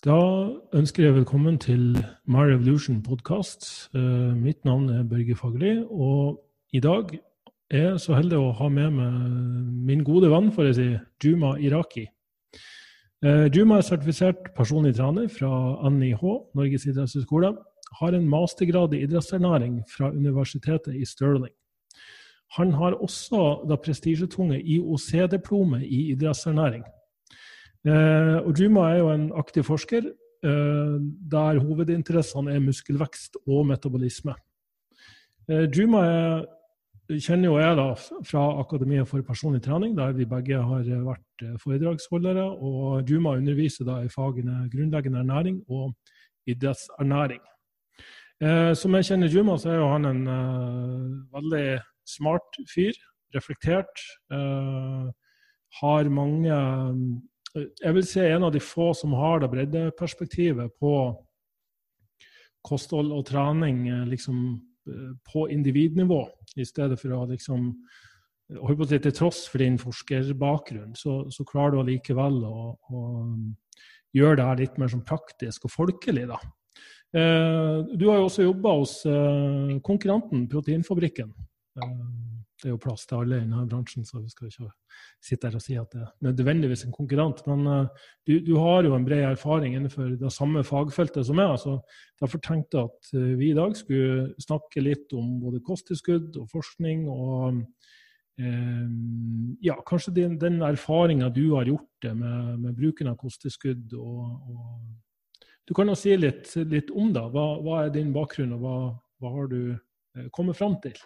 Da ønsker jeg velkommen til My Revolution podkast. Eh, mitt navn er Børge Fagerli, og i dag er jeg så heldig å ha med meg min gode venn, får jeg si, Juma Iraki. Eh, Juma er sertifisert personlig trener fra NIH, Norges idrettshøgskole. Har en mastergrad i idrettsernæring fra Universitetet i Stirling. Han har også det prestisjetunge IOC-diplomet i idrettsernæring. Eh, Juma er jo en aktiv forsker eh, der hovedinteressene er muskelvekst og metabolisme. Eh, Juma er, kjenner jo jeg da fra Akademiet for personlig trening, der vi begge har vært foredragsholdere. Og Juma underviser da i fagene grunnleggende ernæring og idrettsernæring. som jeg kjenner Juma, så er jo han en veldig smart fyr. Reflektert. har mange jeg vil si en av de få som har det breddeperspektivet på kosthold og trening liksom, eh, på individnivå, i stedet for å liksom Til tross for din forskerbakgrunn, så, så klarer du allikevel å, å gjøre det her litt mer sånn praktisk og folkelig. da. Eh, du har jo også jobba hos eh, konkurrenten Proteinfabrikken. Eh, det er jo plass til alle i denne bransjen, så vi skal ikke sitte her og si at det er nødvendigvis en konkurrent. Men uh, du, du, har jo en bred erfaring innenfor det samme fagfeltet som meg. så Derfor tenkte jeg at uh, vi i dag skulle snakke litt om både kosttilskudd og forskning. og um, ja, kanskje den, den erfaringa du har gjort med, med bruken av kosttilskudd. Og, og, du kan jo si litt, litt om det. Hva, hva, er din bakgrunn, og hva, hva har du kommet fram til?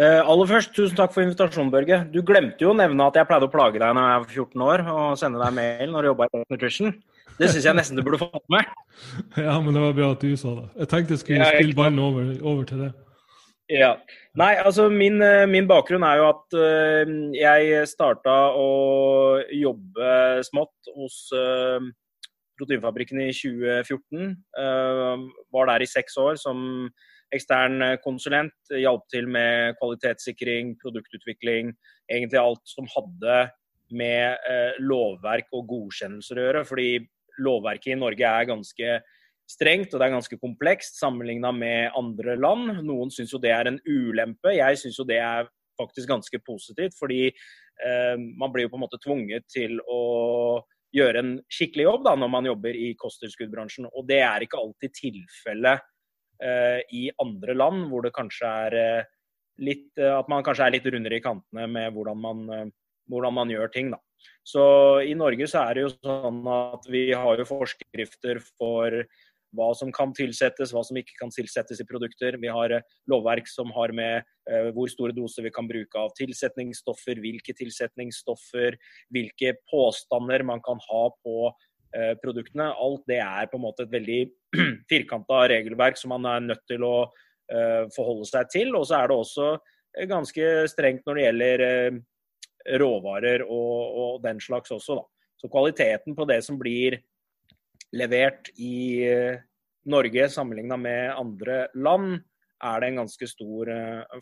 Uh, aller først, tusen takk for invitasjonen, Børge. Du glemte jo å nevne at jeg pleide å plage deg når jeg var 14 år og sende deg mail når du jobba i Nutrition. Det syns jeg nesten du burde fått med. Ja, men det var bra at du sa det. Jeg tenkte jeg skulle spille ballen over, over, til det. Ja. Nei, altså min, eh, min bakgrunn er jo at uh, jeg starta å jobbe smått hos uh, Proteinfabrikken i 2014. var der i seks år som ekstern eh, konsulent. Hjalp til med kvalitetssikring, produktutvikling. Egentlig alt som hadde med eh, lovverk og godkjennelser å gjøre. Fordi lovverket i Norge er ganske strengt og det er ganske komplekst sammenligna med andre land. Noen syns jo det er en ulempe. Jeg syns jo det er faktisk ganske positivt. Fordi eh, man blir jo på en måte tvunget til å gjøre en skikkelig jobb da, når man jobber i kosttilskuddbransjen. Og det er ikke alltid tilfellet Eh, i andre land, hvor det kanskje er eh, litt eh, At man kanskje er litt rundere i kantene med hvordan man, hvordan man gjør ting. Da. Så i Norge så er det jo sånn at vi har jo forskrifter for hva som kan tilsettes, hva som ikke kan tilsettes i produkter. Vi har lovverk som har med hvor store doser vi kan bruke av tilsetningsstoffer, hvilke tilsetningsstoffer, hvilke påstander man kan ha på Eh, produktene. Alt det er på en måte et veldig firkanta regelverk som man er nødt til å eh, forholde seg til. Og så er det også eh, ganske strengt når det gjelder råvarer og, og den slags også. Da. Så kvaliteten på det som blir levert i Norge sammenligna med andre land, er det en ganske stor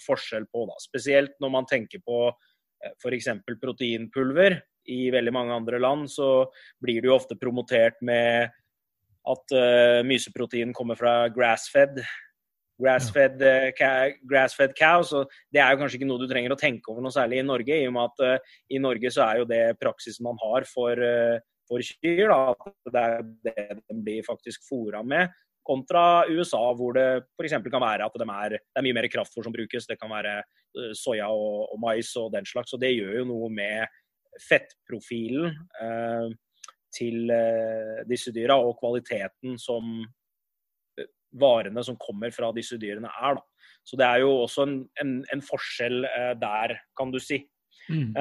forskjell på. Da. Spesielt når man tenker på f.eks. proteinpulver i veldig mange andre land så blir det jo ofte promotert med at uh, myseprotein kommer fra grass-fed. Grass-fed uh, grass cow. Så det er jo kanskje ikke noe du trenger å tenke over noe særlig i Norge, i og med at uh, i Norge så er jo det praksisen man har for, for kyr. Da, at det er det de blir faktisk fôra med. Kontra USA, hvor det f.eks. kan være at de er, det er mye mer kraftfôr som brukes. Det kan være soya og, og mais og den slags. Og det gjør jo noe med fettprofilen eh, til eh, disse dyra og kvaliteten som eh, varene som kommer fra disse dyrene er. Da. Så det er jo også en, en, en forskjell der, kan du si. Mm.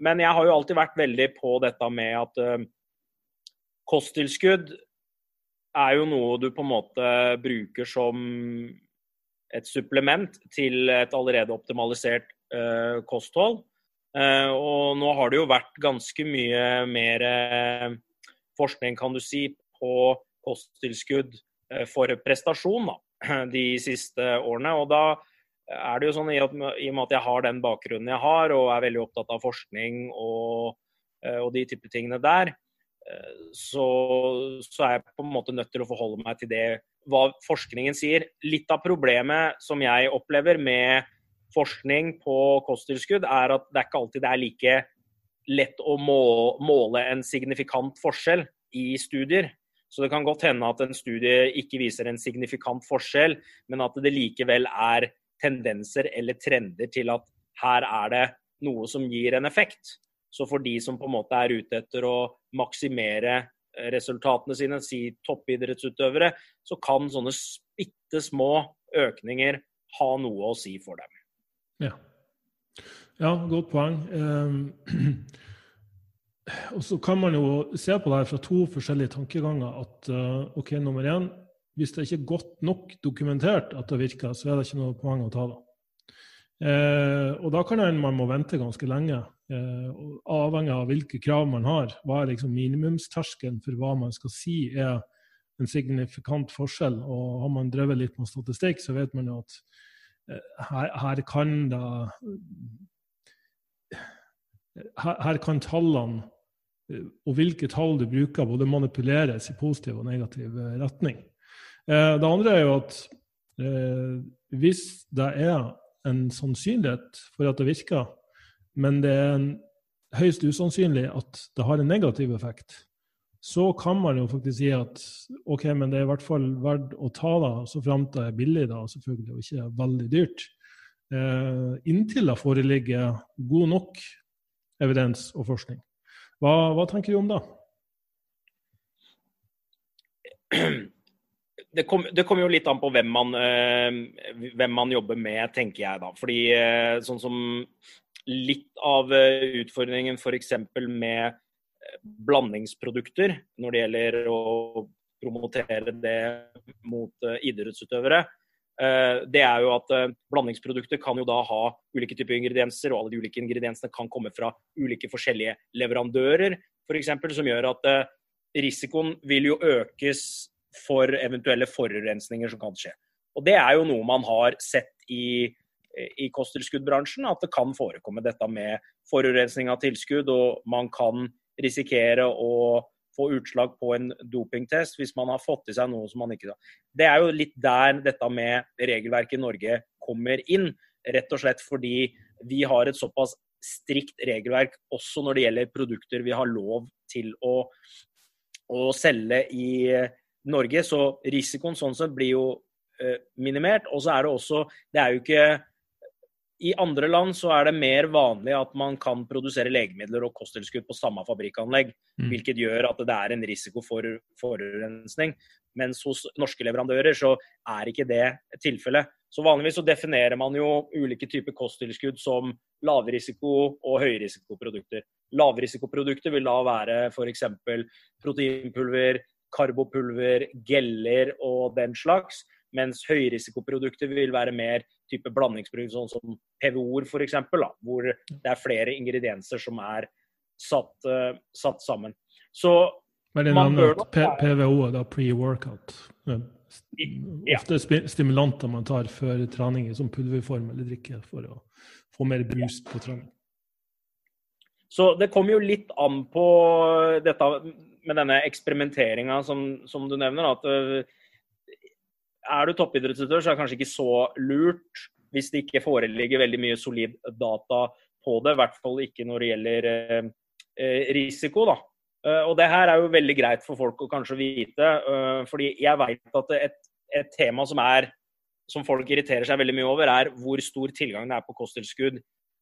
Men jeg har jo alltid vært veldig på dette med at kosttilskudd er jo noe du på en måte bruker som et supplement til et allerede optimalisert kosthold. Eh, og nå har det jo vært ganske mye mer eh, forskning, kan du si, på kosttilskudd eh, for prestasjon da, de siste årene. Og da er det jo sånn, i og med at jeg har den bakgrunnen jeg har, og er veldig opptatt av forskning og, og de type tingene der, så, så, er jeg på en måte nødt til å forholde meg til det hva forskningen sier. Litt av problemet som jeg opplever med forskning på kosttilskudd, er at det er ikke alltid det er like lett å måle en signifikant forskjell i studier. Så det kan godt hende at en studie ikke viser en signifikant forskjell, men at det likevel er tendenser eller trender til at her er det noe som gir en effekt. Så for de som på en måte er ute etter å maksimere eh, resultatene sine, si toppidrettsutøvere, så kan sånne bitte små økninger ha noe å si for dem. Ja, ja godt poeng. Um, og så kan man jo se på det her fra to forskjellige tankeganger. At uh, ok, nummer én, hvis det ikke er godt nok dokumentert at det virker, så er det ikke noe poeng å ta det. Uh, og da kan man må vente ganske lenge, uh, avhengig av hvilke krav man har. Hva er liksom minimumsterskelen for hva man skal si er en signifikant forskjell? Og har man drevet litt med statistikk, så vet man jo at her, her, kan da her, her, kan tallene eh, og hvilke tall du bruker, både manipuleres i positiv og negativ eh, retning. Eh, det andre er jo at hvis det er en sannsynlighet for at det virker, men det er høyst usannsynlig at det har en negativ effekt, så kan man jo faktisk si at OK, men det er i hvert fall verdt å ta da, så framt det er billig, da, selvfølgelig, og ikke veldig dyrt. Eh, inntil det foreligger god nok evidens og forskning. Hva, hva tenker du om det? det kommer kom jo litt an på hvem man, eh, hvem man, jobber med, tenker jeg da. Fordi eh, sånn som litt av eh, utfordringen f.eks. med blandingsprodukter når det gjelder å promotere det mot idrettsutøvere, det er jo at blandingsprodukter kan jo da ha ulike typer ingredienser, og alle de ulike ingrediensene kan komme fra ulike forskjellige leverandører, f.eks., som gjør at risikoen vil jo økes for eventuelle forurensninger som kan skje. Og Det er jo noe man har sett i, i kosttilskuddbransjen, at det kan forekomme dette med forurensning av tilskudd, og man kan risikere å få utslag på en dopingtest hvis man har fått i seg noe som man ikke Det er jo litt der dette med regelverket i Norge kommer inn. Rett og slett fordi vi har et såpass strikt regelverk også når det gjelder produkter vi har lov til å, å selge i Norge, så risikoen sånn sett blir jo eh, minimert. Og så er det også Det er jo ikke I andre land så er det mer vanlig at man kan produsere legemidler og kosttilskudd på samme fabrikkanlegg, mm. hvilket gjør at det er en risiko for forurensning. Mens hos norske leverandører så er ikke det tilfellet. Så Vanligvis så definerer man jo ulike typer kosttilskudd som lavrisiko og høyrisikoprodukter. Lavrisikoprodukter vil da være f.eks. proteinpulver, karbopulver, geller og den slags. Mens høyrisikoprodukter vil være mer type blandingsprodukt, sånn som PVO-er f.eks., hvor det er flere ingredienser som er satt, uh, satt sammen. Så Men det man bør nok PVO er da pre-workout? Ja. Ofte stimulanter man tar før trening i sånn pulverform eller drikke for å få mer brus på trening. Så det kommer jo litt an på dette med denne eksperimenteringa som, som, du nevner, at uh, er du toppidrettsutøver, så er det kanskje ikke så lurt hvis det ikke foreligger veldig mye solid data på det. I hvert fall ikke når det gjelder uh, risiko. da. Uh, og det her er jo veldig greit for folk å kanskje vite, fordi jeg vet at et, et tema som, er, som folk irriterer seg veldig mye over, er hvor stor tilgang det er på kosttilskudd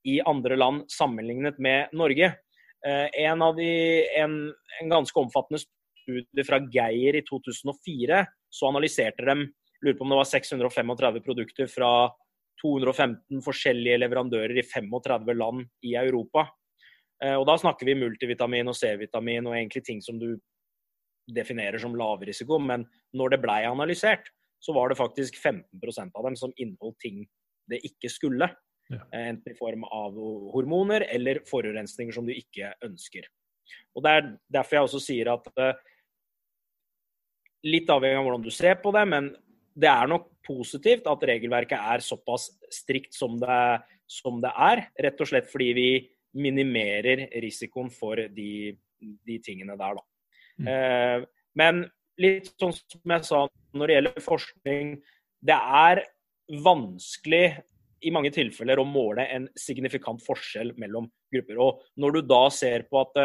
i andre land sammenlignet med Norge. Eh, en, av de, en, en ganske omfattende studie fra Geir i 2004, så analyserte de lurer på om det var 635 produkter fra 215 forskjellige leverandører i 35 land i Europa. Eh, og Da snakker vi multivitamin og C-vitamin og egentlig ting som du definerer som lavrisiko. Men når det blei analysert, så var det faktisk 15% av dem som inneholdt ting det ikke skulle. Ja. Eh, enten i form av hormoner eller forurensninger som du ikke ønsker. Og Det er derfor jeg også sier at uh, Litt avhengig av hvordan du ser på det, men det er nok positivt at regelverket er såpass strikt som det, som det er. Rett og slett fordi vi minimerer risikoen for de, de tingene der, da. Mm. Men litt sånn som jeg sa når det gjelder forskning, det er vanskelig i mange tilfeller å måle en signifikant forskjell mellom grupper. Og når du da ser på at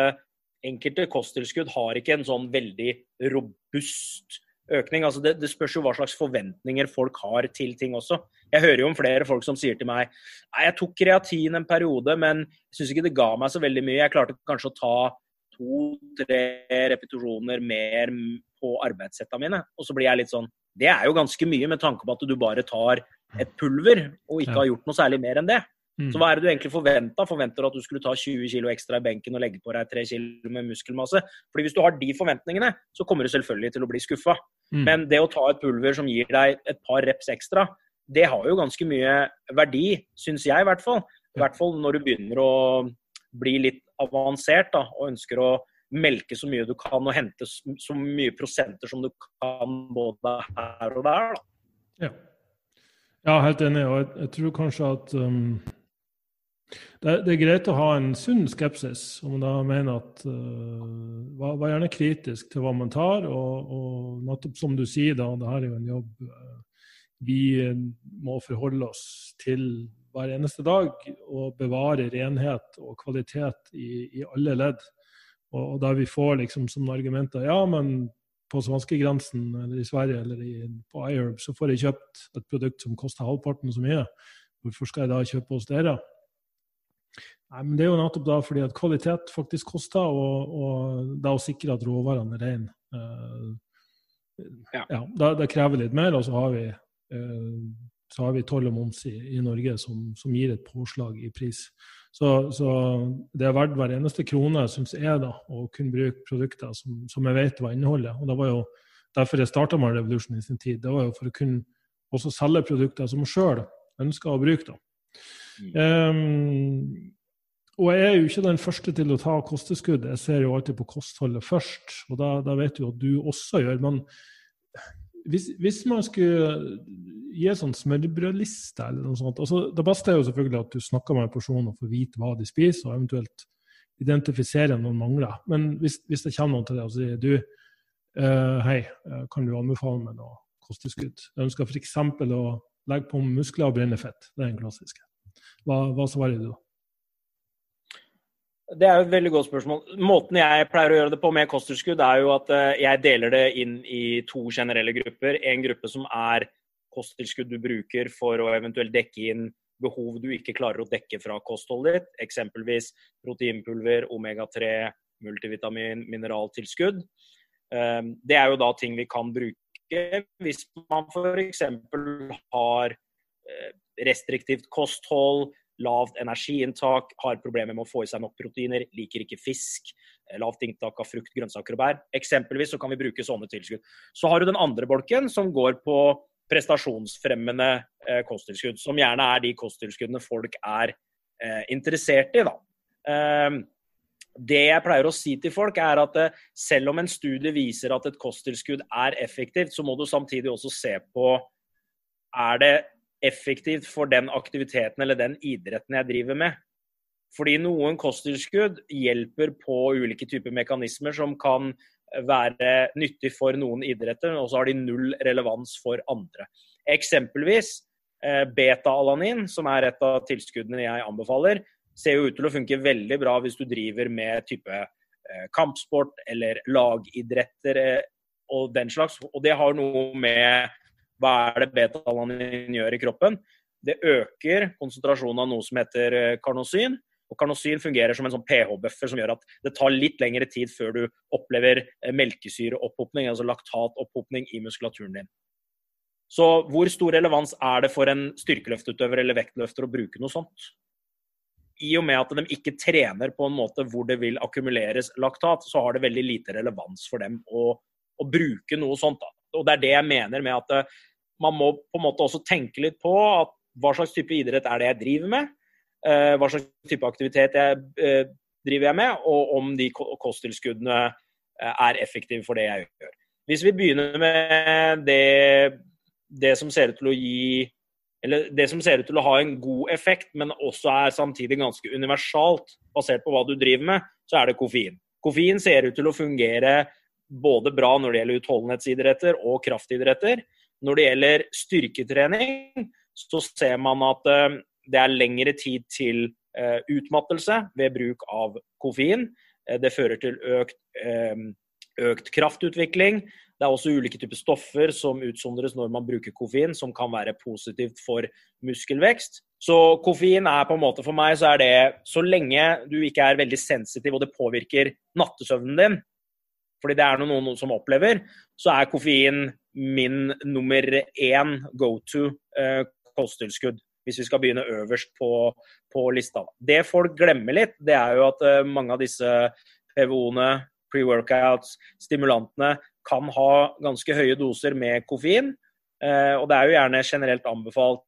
enkelte kosttilskudd har ikke en sånn veldig robust økning. Altså det, det, spørs jo hva slags forventninger folk har til ting også. Jeg hører jo om flere folk som sier til meg Nei, jeg tok kreatin en periode, men jeg syns ikke det ga meg så veldig mye. Jeg klarte kanskje å ta to-tre repetisjoner mer på arbeidssettene mine. Og så blir jeg litt sånn Det er jo ganske mye med tanke på at du bare tar et pulver og ikke har gjort noe særlig mer enn det. Mm. Så hva er det du egentlig forventa? Forventer du at du skulle ta 20 kg ekstra i benken og legge på deg 3 kg med muskelmasse? Fordi hvis du har de forventningene, så kommer du selvfølgelig til å bli skuffa. Mm. Men det å ta et pulver som gir deg et par reps ekstra, det har jo ganske mye verdi, syns jeg i hvert fall. I hvert fall når du begynner å bli litt avansert da, og ønsker å melke så mye du kan og hente så mye prosenter som du kan både her og der. Da. Ja. ja, helt enig. Og jeg, jeg tror kanskje at um, det, det, er greit å ha en sunn skepsis, om man da mener at uh, Vær vær, gjerne kritisk til hva man tar, og, og nettopp som du sier, da, det her er jo en jobb uh, vi må forholde oss til hver eneste dag og bevare renhet og kvalitet i, i alle ledd. Og, og, der vi får liksom som argumenter ja, men på svenskegrensen eller i Sverige eller i, på iHerb så får jeg kjøpt et produkt som koster halvparten så mye. Hvorfor skal jeg da kjøpe hos dere? Nei, men Det er jo nettopp da fordi at kvalitet faktisk koster, og, og det å sikre at råvarene er rene. Uh, ja. ja det, det, krever litt mer, og så har vi, uh, så har vi toll og moms i, i Norge som, som, gir et påslag i pris. Så, så det er verdt hver eneste krone, syns jeg, da, å kunne bruke produkter som, som jeg vet hva inneholder. Og det var jo derfor jeg starta med Revolution i sin tid. Det var jo for å kunne også selge produkter som jeg sjøl ønska å bruke. da. Um, og jeg er jo ikke den første til å ta kosteskudd. Jeg ser jo alltid på kostholdet først, og da, da vet du at du også gjør. Men hvis, hvis man skulle gi en sånn smørbrødliste eller noe sånt altså, Det beste er jo selvfølgelig at du snakker med en person og får vite hva de spiser, og eventuelt identifisere noen mangler. Men hvis, hvis det kommer noen til deg og sier du, uh, hei, eh, kan du anbefale meg noe kosteskudd? Jeg ønsker f.eks. å legge på muskler og brenne fett. Det er en klassiske. Hva, hva svarer du da? Det er jo et veldig godt spørsmål. Måten jeg pleier å gjøre det på med kosttilskudd, er jo at eh, jeg deler det inn i to generelle grupper. En gruppe som er kosttilskudd du bruker for å eventuelt dekke inn behov du ikke klarer å dekke fra kostholdet ditt. Eksempelvis proteinpulver, omega-3, multivitamin, mineraltilskudd. Ehm, det er jo da ting vi kan bruke hvis man f.eks. har eh, restriktivt kosthold, lavt energiinntak, har problemer med å få i seg nok proteiner, liker ikke fisk, eh, lavt inntak av frukt, grønnsaker og bær. Eksempelvis så kan vi bruke sånne tilskudd. Så har du den andre bolken som går på prestasjonsfremmende eh, kosttilskudd, som gjerne er de kosttilskuddene folk er eh, interessert i. da. Eh, det jeg pleier å si til folk, er at eh, selv om en studie viser at et kosttilskudd er effektivt, så må du samtidig også se på er det effektivt for den aktiviteten eller den idretten jeg driver med. Fordi noen kosttilskudd hjelper på ulike typer mekanismer som kan være nyttig for noen idretter, og så har de null relevans for andre. Eksempelvis eh, beta-alanin, som er et av tilskuddene jeg anbefaler, ser jo ut til å funke veldig bra hvis du driver med type eh, kampsport eller lagidretter eh, og den slags. Og det har noe med hva er det beta-alanin gjør i kroppen? Det øker konsentrasjonen av noe som heter karnosyn. karnosin. Og Karnosin fungerer som en sånn pH-buffer som gjør at det tar litt lengre tid før du opplever eh, melkesyreopphopning, altså laktatopphopning i muskulaturen din. Så hvor stor relevans er det for en styrkeløftutøver eller vektløfter å bruke noe sånt? I og med at de ikke trener på en måte hvor det vil akkumuleres laktat, så har det veldig lite relevans for dem å, å bruke noe sånt. da. Og det er det jeg mener med at eh, man må på en måte også tenke litt på hva slags type idrett er det jeg driver med? Eh, hva slags type aktivitet jeg, eh, driver jeg med? Og om de kosttilskuddene er effektive for det jeg gjør. Hvis vi begynner med det, det som ser ut til å gi eller det som ser ut til å ha en god effekt, men også er samtidig ganske universalt basert på hva du driver med, så er det koffein. Koffein ser ut til å fungere både bra når det gjelder utholdenhetsidretter og kraftidretter. Når det gjelder styrketrening, så ser man at eh, det er lengre tid til eh, utmattelse ved bruk av koffein. Eh, det fører til økt, økt kraftutvikling. Det er også ulike typer stoffer som utsondres når man bruker koffein, som kan være positivt for muskelvekst. Så koffein er på en måte for meg så er det så lenge du ikke er veldig sensitiv og det påvirker nattesøvnen din, fordi det er noe noen som opplever, så er koffein min nummer én go to eh, kosttilskudd. Hvis vi skal begynne øverst på, på, lista. Det folk glemmer litt, det er jo at eh, mange av disse PVO-ene, pre-workouts, stimulantene, kan ha ganske høye doser med koffein. Eh, og det er jo gjerne generelt anbefalt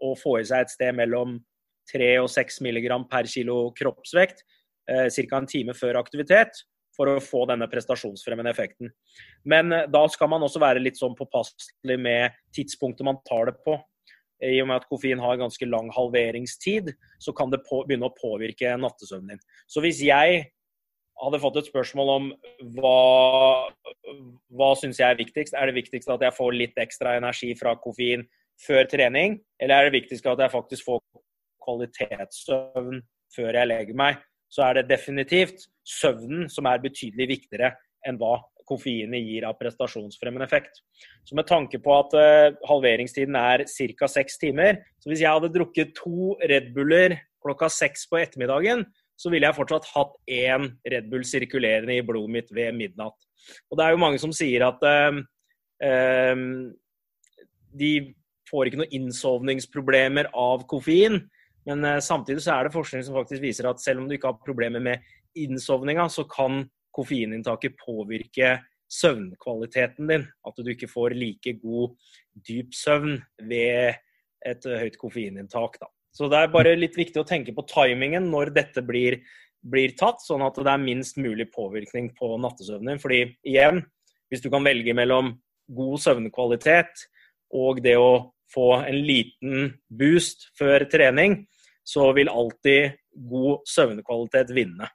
å få i seg et sted mellom 3 og 6 mg per kilo kroppsvekt eh, ca. en time før aktivitet for å få denne prestasjonsfremmende effekten. Men eh, da skal man også være litt sånn påpasselig med tidspunktet man tar det på. I og med at koffein har ganske lang halveringstid, så kan det på, begynne å påvirke nattesøvnen din. Så hvis jeg hadde fått et spørsmål om hva, hva syns jeg er viktigst, er det viktigst at jeg får litt ekstra energi fra koffein før trening, eller er det viktigst at jeg faktisk får kvalitetssøvn før jeg legger meg? Så er det definitivt søvnen som er betydelig viktigere enn hva koffeinet gir av prestasjonsfremmende effekt. Så med tanke på at uh, halveringstiden er ca. seks timer, så hvis jeg hadde drukket to Red Buller klokka seks på ettermiddagen, så ville jeg fortsatt hatt én Red Bull sirkulerende i blodet mitt ved midnatt. Og det er jo mange som sier at uh, uh, de får ikke noen innsovningsproblemer av koffein. Men uh, samtidig så er det forskning som faktisk viser at selv om du ikke har problemer med innsovninga, så kan koffeininntaket påvirke søvnkvaliteten din. At du ikke får like god dyp søvn ved et uh, høyt koffeininntak. Da. Så det er bare litt viktig å tenke på timingen når dette blir, blir tatt, sånn at det er minst mulig påvirkning på nattesøvnen din. Fordi igjen, hvis du kan velge mellom god søvnkvalitet og det å få en liten boost før trening, så vil alltid god søvnkvalitet vinne.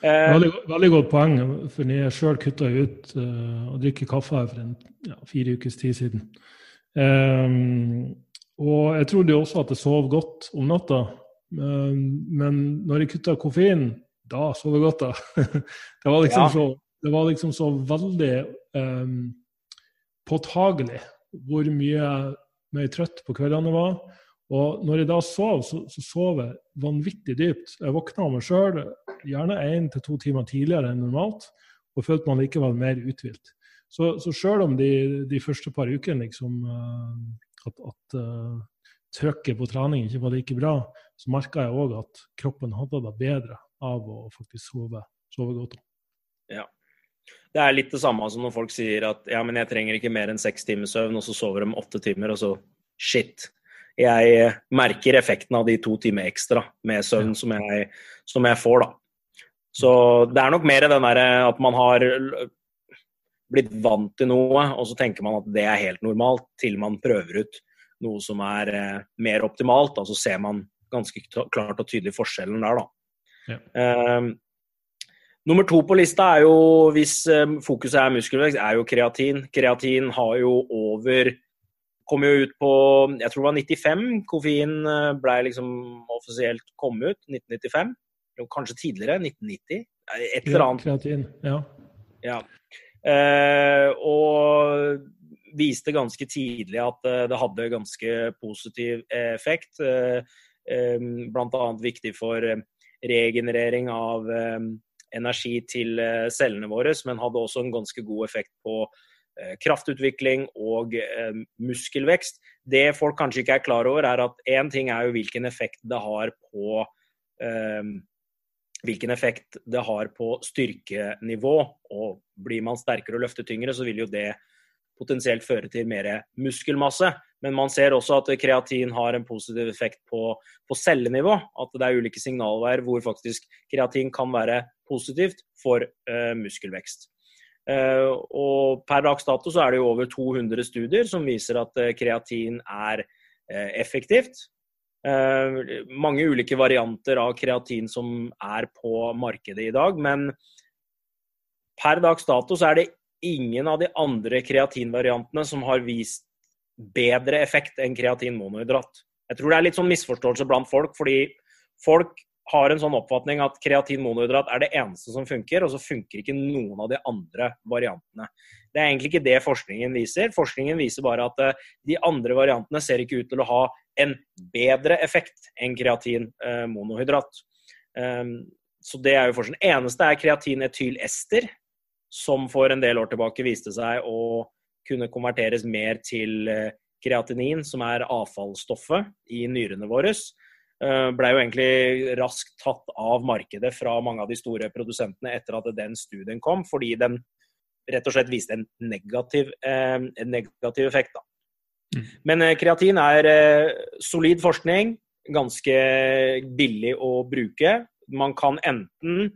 Eh, veldig, veldig, godt poeng. for Jeg sjøl kutta ut uh, å drikke kaffe for en, ja, fire ukes tid siden. Um, og jeg trodde jo også at jeg sov godt om natta. Um, men når jeg kutta koffein, da sov jeg godt, da. det, var liksom ja. så, det var liksom så veldig um, påtagelig hvor mye mer trøtt på kveldene jeg var. Og når jeg da sov, så, så sov jeg vanvittig dypt. Jeg våkna av meg sjøl gjerne én til to timer tidligere enn normalt, og følte meg likevel mer uthvilt. Så, så sjøl om de, de, første par ukene liksom, uh, at, at uh, trøkket på trening ikke var like bra, så merka jeg òg at kroppen hadde det bedre av å faktisk sove, sove godt. Ja. Det er litt det samme som når folk sier at ja, men jeg trenger ikke mer enn seks timers søvn, og så sover de åtte timer, og så shit. Jeg merker effekten av de to timer ekstra med søvn som jeg, som jeg får, da. Så det er nok mer den derre at man har blitt vant til noe, og så tenker man at det er helt normalt, til man prøver ut noe som er eh, mer optimalt. Da så ser man ganske klart og tydelig forskjellen der, da. Ja. Um, Nummer to på lista er jo, hvis eh, fokuset er muskelvekst, er jo kreatin. Kreatin har jo over Kom jo ut på jeg tror det var 95. Koffein eh, ble liksom offisielt kommet ut. 1995. Kanskje tidligere. 1990. Et eller annet. Kreatin, ja. ja. Eh, og viste ganske tidlig at eh, det hadde ganske positiv effekt. Eh, Bl.a. viktig for regenerering av energi til eh, cellene våre, men hadde også en ganske god effekt på eh, kraftutvikling og eh, muskelvekst. Det folk kanskje ikke er klar over, er at én ting er jo hvilken effekt det har på hvilken effekt det har på styrkenivå. Og blir man sterkere og løfter tyngre, så vil jo det potensielt føre til mer muskelmasse. Men man ser også at kreatin har en positiv effekt på, på cellenivå. At det er ulike signalveier hvor faktisk kreatin kan være positivt for uh, muskelvekst. Uh, og Per dags dato så er det jo over 200 studier som viser at uh, kreatin er effektivt. mange ulike varianter av kreatin som er på markedet i dag, men per dags dato så er det ingen av de andre kreatinvariantene som har vist bedre effekt enn kreatin monohydrat. Jeg tror det er litt sånn misforståelse blant folk, fordi folk har en sånn oppfatning at kreatin monohydrat er det eneste som funker, og så funker ikke noen av de andre variantene. Det er egentlig ikke det forskningen viser. Forskningen viser bare at eh, de andre variantene ser ikke ut til å ha en bedre effekt enn kreatin eh, monohydrat. Ehm, så det er jo forskjellen. Eneste er kreatinetylester, som for en del år tilbake viste seg å kunne konverteres mer til eh, kreatinin, som er avfallsstoffet i nyrene våre. Uh, Blei jo egentlig raskt tatt av markedet fra mange av de store produsentene etter at den studien kom, fordi den rett og slett viste en negativ, eh, en negativ effekt. Da. Mm. Men kreatin er solid forskning, ganske billig å bruke. Man kan enten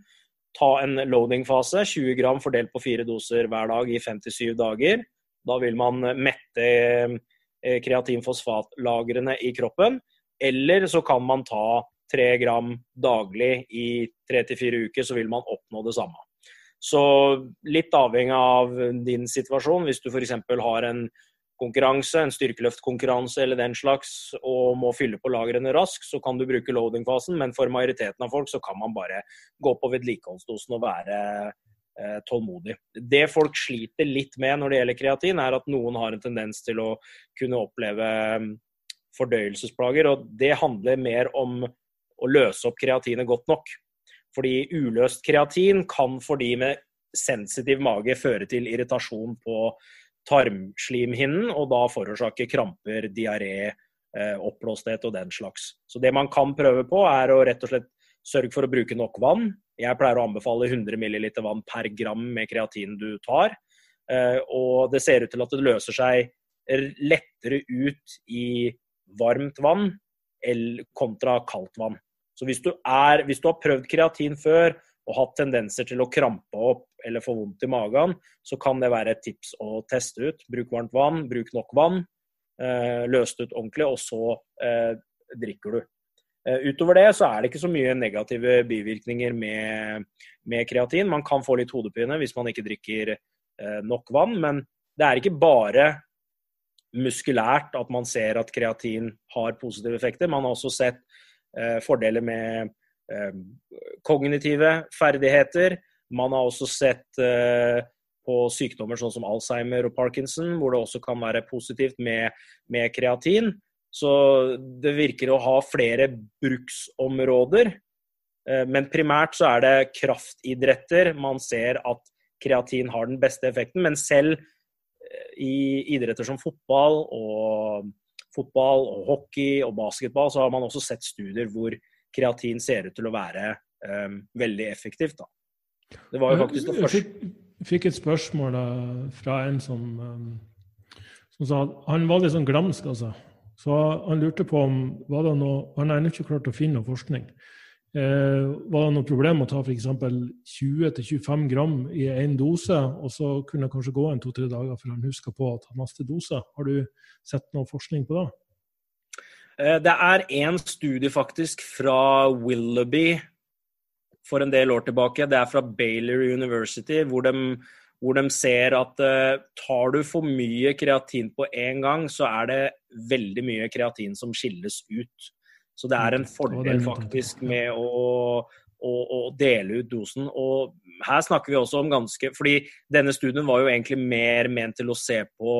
ta en loading-fase, 20 gram fordelt på fire doser hver dag i 57 dager. Da vil man mette eh, kreatinfosfatlagrene i kroppen. Eller så kan man ta 3 gram daglig i 3-4 uker, så vil man oppnå det samme. Så litt avhengig av din situasjon. Hvis du f.eks. har en konkurranse, en styrkeløftkonkurranse eller den slags, og må fylle på lagrene raskt, så kan du bruke loading-fasen. Men for majoriteten av folk så kan man bare gå på vedlikeholdsdosen og være eh, tålmodig. Det folk sliter litt med når det gjelder kreatin, er at noen har en tendens til å kunne oppleve fordøyelsesplager. Og det handler mer om å løse opp kreatinet godt nok. Fordi uløst kreatin kan for de med sensitiv mage føre til irritasjon på tarmslimhinnen, og da forårsake kramper, diaré, eh, oppblåsthet og den slags. Så det man kan prøve på, er å rett og slett sørge for å bruke nok vann. Jeg pleier å anbefale 100 ml vann per gram med kreatin du tar. Eh, og det ser ut til at det løser seg lettere ut i varmt vann kontra kaldt vann. Så hvis du, er, hvis du har prøvd kreatin før og hatt tendenser til å krampe opp eller få vondt i magen, så kan det være et tips å teste ut. Bruk varmt vann, bruk nok vann. Eh, løs ut ordentlig, og så eh, drikker du. Eh, utover det så er det ikke så mye negative bivirkninger med, med kreatin. Man kan få litt hodepine hvis man ikke drikker nok vann, men det er ikke bare muskulært at man ser at kreatin har positive effekter. Man har også sett eh, fordeler med Eh, kognitive ferdigheter. Man har også sett eh, på sykdommer sånn som Alzheimer og Parkinson, hvor det også kan være positivt med, med kreatin. Så det virker å ha flere bruksområder. Eh, men primært så er det kraftidretter man ser at kreatin har den beste effekten. Men selv i idretter som fotball og, fotball og hockey og basketball, så har man også sett studier hvor kreatin ser ut til å være um, veldig effektivt. Da. Det var jo faktisk det første. Jeg fikk, et spørsmål da, fra en som, um, som sa Han var litt sånn glamsk, altså. Så han lurte på om var det noe, Han ennå ikke klart å finne noe forskning. Eh, var det noe problem å ta f.eks. 20-25 gram i én dose, og så kunne det kanskje gå en to-tre dager før han huska på å ta neste dose? Har du sett noe forskning på det? Eh, det er en studie faktisk fra Willoughby for en del år tilbake. Det er fra Baylor University, hvor de, hvor de ser at uh, tar du for mye kreatin på én gang, så er det veldig mye kreatin som skilles ut. Så det er en fordel faktisk med å, å, å dele ut dosen. Og her snakker vi også om ganske fordi denne studien var jo egentlig mer ment til å se på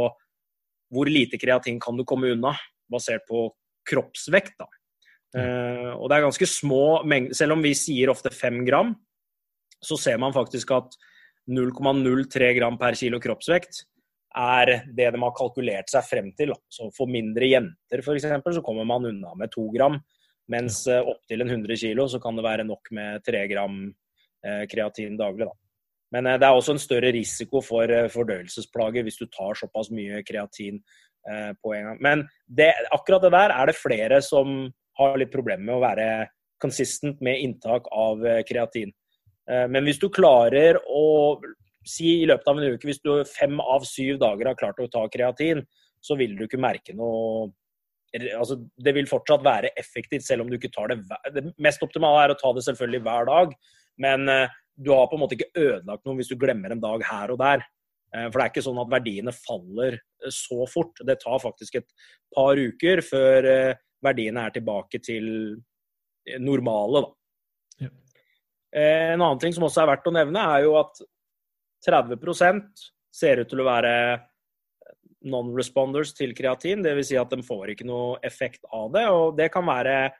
hvor lite kreatin kan du komme unna, basert på kroppsvekt. da. Uh, og det er ganske små mengder Selv om vi sier ofte fem gram, så ser man faktisk at 0,03 gram per kilo kroppsvekt er det de har kalkulert seg frem til. Så for mindre jenter f.eks. så kommer man unna med to gram. Mens opptil 100 kilo så kan det være nok med tre gram uh, kreatin daglig. Da. Men uh, det er også en større risiko for fordøyelsesplager hvis du tar såpass mye kreatin Eh, på en gang. Men det, akkurat det der er det flere som har litt problemer med å være consistent med inntak av eh, kreatin. Eh, men hvis du klarer å si i løpet av en uke, hvis du fem av syv dager har klart å ta kreatin, så vil du ikke merke noe altså, Det vil fortsatt være effektivt, selv om du ikke tar det Det mest optimale er å ta det selvfølgelig hver dag, men du har på en måte ikke ødelagt noe hvis du glemmer en dag her og der. Eh, for det er ikke sånn at verdiene faller eh, så fort. Det tar faktisk et par uker før eh, verdiene er tilbake til normale. Ja. En annen ting som også er verdt å nevne, er jo at 30% ser ut til å være non-responders til kreatin. Dvs. Si at de får ikke noe effekt av det. og Det kan være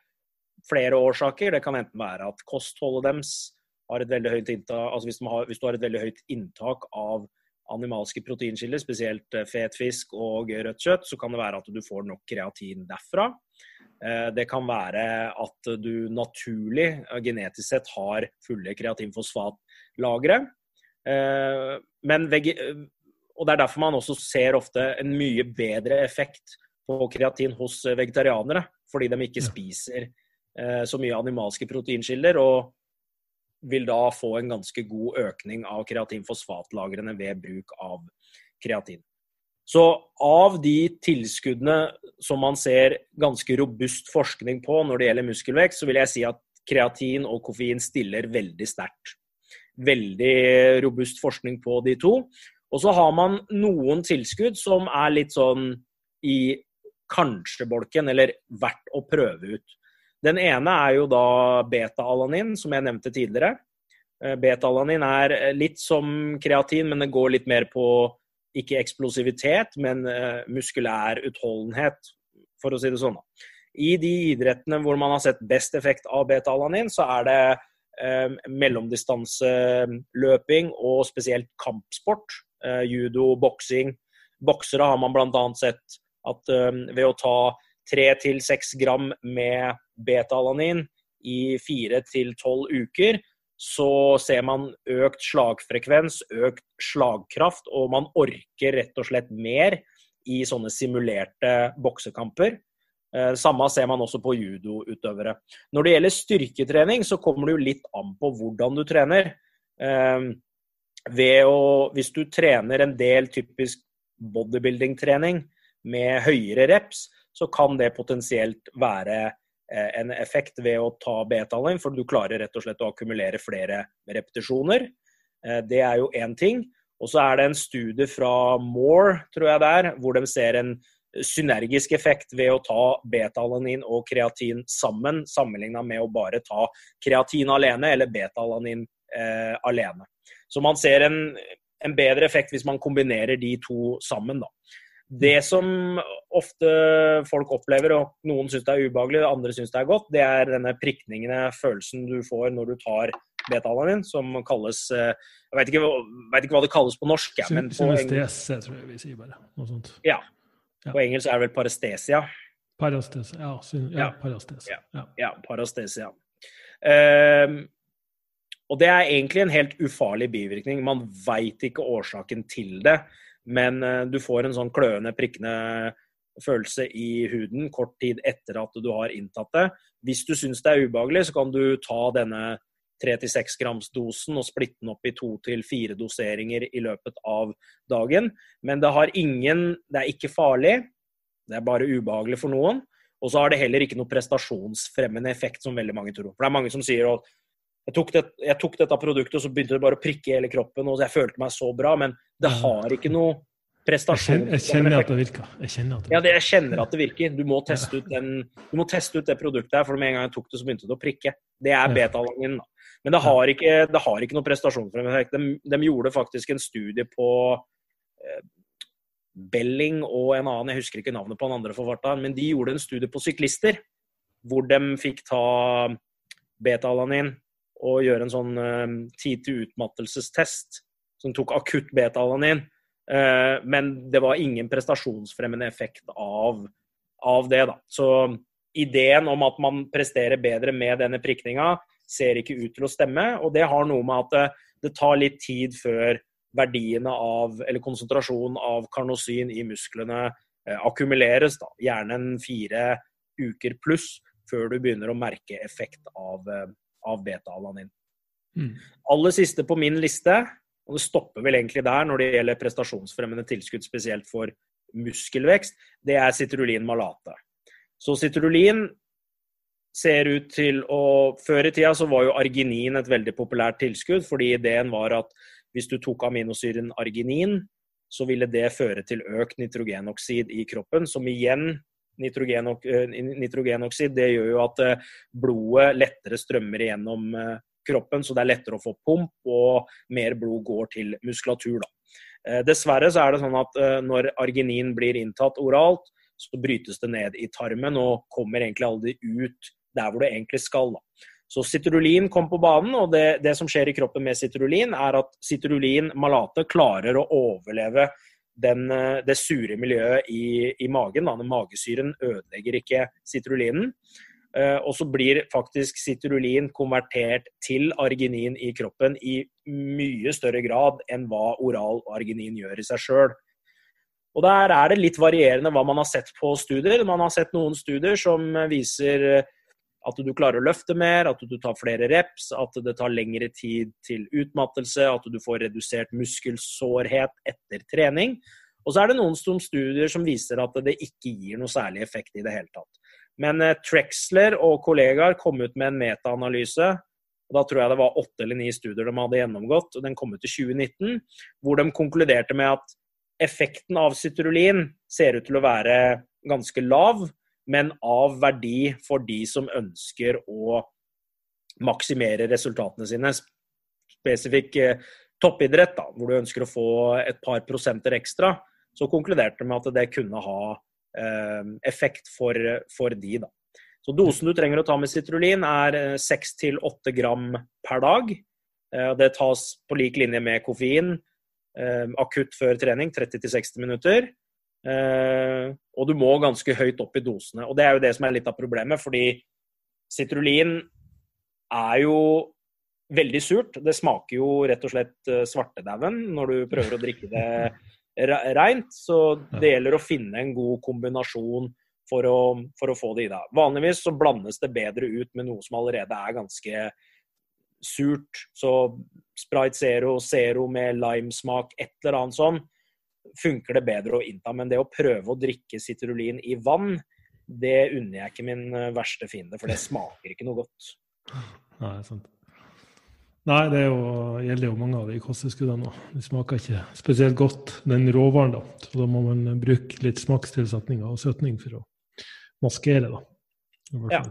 flere årsaker. Det kan enten være at kostholdet deres har et veldig høyt inntak, altså hvis, har, hvis du har et veldig høyt inntak av animalske proteinkilder, spesielt eh, fet fisk og rødt kjøtt, så kan det være at du får nok kreatin derfra. Eh, det kan være at du naturlig, eh, genetisk sett, har fulle kreatinfosfatlagre. Men og Det er derfor man også ser ofte en mye bedre effekt på kreatin hos vegetarianere. Fordi de ikke spiser så mye animalske proteinskiller, og vil da få en ganske god økning av kreatinfosfatlagrene ved bruk av kreatin. Så av de tilskuddene som man ser ganske robust forskning på når det gjelder muskelvekst, så vil jeg si at kreatin og koffein stiller veldig sterkt. Veldig robust forskning på de to. Og så har man noen tilskudd som er litt sånn i kanskje-bolken, eller verdt å prøve ut. Den ene er jo da beta-alanin, som jeg nevnte tidligere. Eh, beta-alanin er litt som kreatin, men det går litt mer på ikke eksplosivitet, men eh, muskulær utholdenhet, for å si det sånn. I de idrettene hvor man har sett best effekt av beta-alanin, så er det mellomdistanseløping og spesielt kampsport. Eh, judo, boksing. Boksere har man bl.a. sett at eh, ved å ta 3-6 gram med beta-alanin i 4-12 uker, så ser man økt slagfrekvens, økt slagkraft, og man orker rett og slett mer i sånne simulerte boksekamper. Eh, samme ser man også på judoutøvere. Når det gjelder styrketrening, så kommer det jo litt an på hvordan du trener. Eh, ved å, hvis du trener en del typisk bodybuilding-trening med høyere reps, så kan det potensielt være eh, en effekt ved å ta betaling, for du klarer rett og slett å akkumulere flere repetisjoner. Eh, det er jo én ting. Og så er det en studie fra Moore, tror jeg det er, hvor de ser en synergisk effekt ved å ta betalanin og kreatin sammen, sammenligna med å bare ta kreatin alene eller betalanin eh, alene. Så man ser en, en, bedre effekt hvis man kombinerer de to sammen. da. Det som ofte folk opplever, og noen syns det er ubehagelig, andre syns det er godt, det er denne prikningene, følelsen du får når du tar betalanin, som kalles eh, Jeg vet ikke, vet ikke, hva det kalles på norsk. Men på Synestese, tror jeg vi sier bare. Noe sånt. Ja. På engelsk er det vel parestesia. Parastesia, ja. Ja, parastesia. Ja, ja parastesia. Uh, og det er egentlig en helt ufarlig bivirkning. Man veit ikke årsaken til det. Men eh, du får en sånn kløende, prikkende følelse i huden kort tid etter at du har inntatt det. Hvis du syns det er ubehagelig, så kan du ta denne 3-6 grams-dosen og splitte den opp i to til fire doseringer i løpet av dagen. Men det har ingen Det er ikke farlig, det er bare ubehagelig for noen. Og så har det heller ikke noe prestasjonsfremmende effekt, som veldig mange tror. For det er mange som sier at jeg tok, det, jeg tok, dette produktet, og så begynte det bare å prikke i hele kroppen. og Jeg følte meg så bra, men det har ikke noe prestasjon. Jeg kjenner, jeg kjenner at det virker. Jeg kjenner at det virker. Ja, det, jeg kjenner at det virker. Du må, teste ut den, du må teste ut det produktet her, for med en gang jeg tok det, så begynte det å prikke. Det er betalangen. Men det har ikke, det har ikke noe prestasjonsfremmende effekt. De, de, gjorde faktisk en studie på eh, Belling og en annen, jeg husker ikke navnet på den andre forfatteren, men de gjorde en studie på syklister. Hvor de fikk ta beta-alanin og gjøre en sånn eh, tid til utmattelsestest som tok akutt betalanin. Eh, men det var ingen prestasjonsfremmende effekt av, av, det. da. Så ideen om at man presterer bedre med denne prikninga, ser ikke ut til å stemme. Og det har noe med at det, det tar litt tid før verdiene av, eller konsentrasjonen av karnosin i musklene uh, akkumuleres. Da. Gjerne en fire uker pluss før du begynner å merke effekt av, av beta-alanin. Mm. Aller siste på min liste, og det stopper vel egentlig der når det gjelder prestasjonsfremmende tilskudd, spesielt for muskelvekst, det er citrulin malate. Så citrulin ser ut til å Før i tida så var jo arginin et veldig populært tilskudd, fordi ideen var at hvis du tok aminosyren arginin, så ville det føre til økt nitrogenoksid i kroppen, som igjen Nitrogenoksid det gjør jo at blodet lettere strømmer igjennom kroppen, så det er lettere å få pump, og mer blod går til muskulatur. Da. Dessverre så er det sånn at når arginin blir inntatt oralt, så brytes det ned i tarmen og kommer egentlig aldri ut der hvor det egentlig skal. Da. Så citrulin kom på banen, og det, det, som skjer i kroppen med citrulin, er at citrulin malate klarer å overleve den, det sure miljøet i, i magen. Da. Den magesyren ødelegger ikke citrulinen. Uh, og så blir faktisk citrulin konvertert til arginin i kroppen i mye større grad enn hva oral arginin gjør i seg sjøl. Og Der er det litt varierende hva man har sett på studier. Man har sett noen studier som viser at du klarer å løfte mer, at du tar flere reps, at det tar lengre tid til utmattelse, at du får redusert muskelsårhet etter trening. Og så er det noen studier som viser at det ikke gir noe særlig effekt i det hele tatt. Men eh, Trexler og kollegaer kom ut med en metaanalyse. Da tror jeg det var åtte eller ni studier de hadde gjennomgått. og Den kom ut i 2019, hvor de konkluderte med at effekten av citrulin ser ut til å være ganske lav, men av verdi for de som ønsker å maksimere resultatene sine. Spesifikk eh, toppidrett, da, hvor du ønsker å få et par prosenter ekstra, så konkluderte de med at det kunne ha eh, effekt for, for de. Da. Så Dosen du trenger å ta med citrulin, er 6-8 eh, gram per dag. Det tas på lik linje med koffein akutt før trening, 30-60 minutter. Eh, og du må ganske høyt opp i dosene. Og det er jo det som er litt av problemet, fordi citrulin er jo veldig surt. Det smaker jo rett og slett eh, svartedauden når du prøver å drikke det reint. Så det gjelder å finne en god kombinasjon for å, for å få det i deg. Vanligvis så blandes det bedre ut med noe som allerede er ganske surt. Så Sprite Zero, Zero med limesmak, et eller annet sånn, funker det bedre å innta. Men det å prøve å drikke sitrulin i vann, det unner jeg ikke min eh, verste fiende, for det smaker ikke noe godt. Nei, sant. Nei, det jo, gjelder jo mange av de kosttilskuddene òg. De smaker ikke spesielt godt, den råvaren. da. Så da må man bruke litt smakstilsetninger og søtning for å maskere, da. Ja.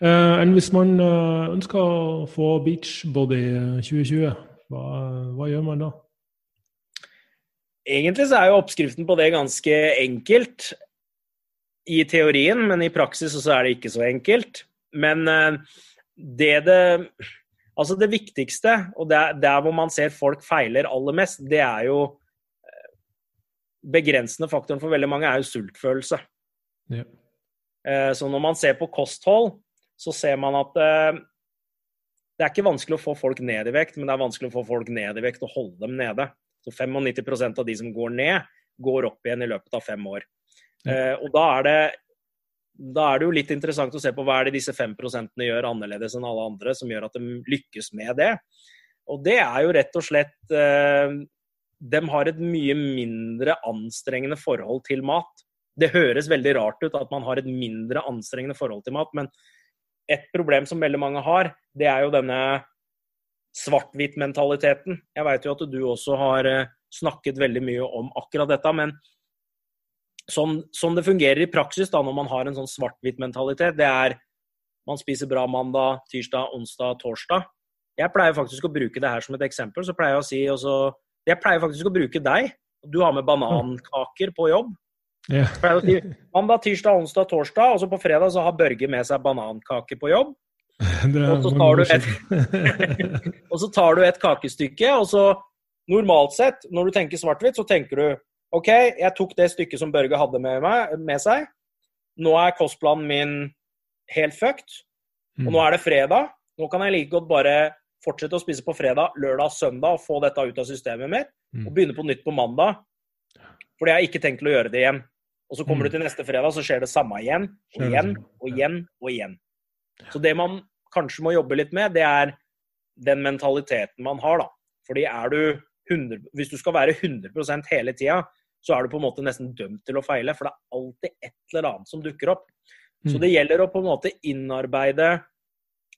Uh, enn hvis man uh, ønsker å få beachbody 2020, hva, hva, gjør man da? Egentlig så er jo oppskriften på det ganske enkelt i teorien, men i praksis så er det ikke så enkelt. Men uh, det det Altså det viktigste, og der, der hvor man ser folk feiler aller mest, det er jo Begrensende faktoren for veldig mange er jo sultfølelse. Ja. Så når man ser på kosthold, så ser man at eh, det er ikke vanskelig å få folk ned i vekt, men det er vanskelig å få folk ned i vekt og holde dem nede. Så 95% av de som går ned, går opp igjen i løpet av fem år. Eh, og da er, det, da er det jo litt interessant å se på hva er det disse 5 gjør annerledes enn alle andre, som gjør at de lykkes med det. Og det er jo rett og slett eh, De har et mye mindre anstrengende forhold til mat. Det høres veldig rart ut at man har et mindre anstrengende forhold til mat, men et problem som veldig mange har, det er jo denne svart-hvitt-mentaliteten. Jeg vet jo at du også har eh, snakket veldig mye om akkurat dette, men sånn, sånn det fungerer i praksis da, når man har en sånn svart-hvitt-mentalitet, det er man spiser bra mandag, tirsdag, onsdag, torsdag. Jeg pleier faktisk å bruke det her som et eksempel. så pleier Jeg å si også, jeg pleier faktisk å bruke deg. Du har med banankaker på jobb. Ja. Mandag, tirsdag, onsdag, torsdag, og så på fredag så har Børge med seg banankake på jobb. Og så, tar du et, og så tar du et kakestykke, og så normalt sett, når du tenker svart-hvitt, så tenker du OK, jeg tok det stykket som Børge hadde med, meg, med seg. Nå er kostplanen min helt fucked. Og nå mm. er det fredag. Nå kan jeg like godt bare fortsette å spise på fredag, lørdag, søndag og få dette ut av systemet mitt. Mm. Og begynne på nytt på mandag. Fordi jeg har ikke tenkt til å gjøre det igjen. Og så kommer mm. du til neste fredag, så skjer det samme igjen og igjen og igjen og igjen. Så det man kanskje må jobbe litt med, det er den mentaliteten man har, da. Fordi er du 100, Hvis du skal være 100% hele tida, så er du på en måte nesten dømt til å feile. For det er alltid et eller annet som dukker opp. Så Mm. det gjelder å på en måte innarbeide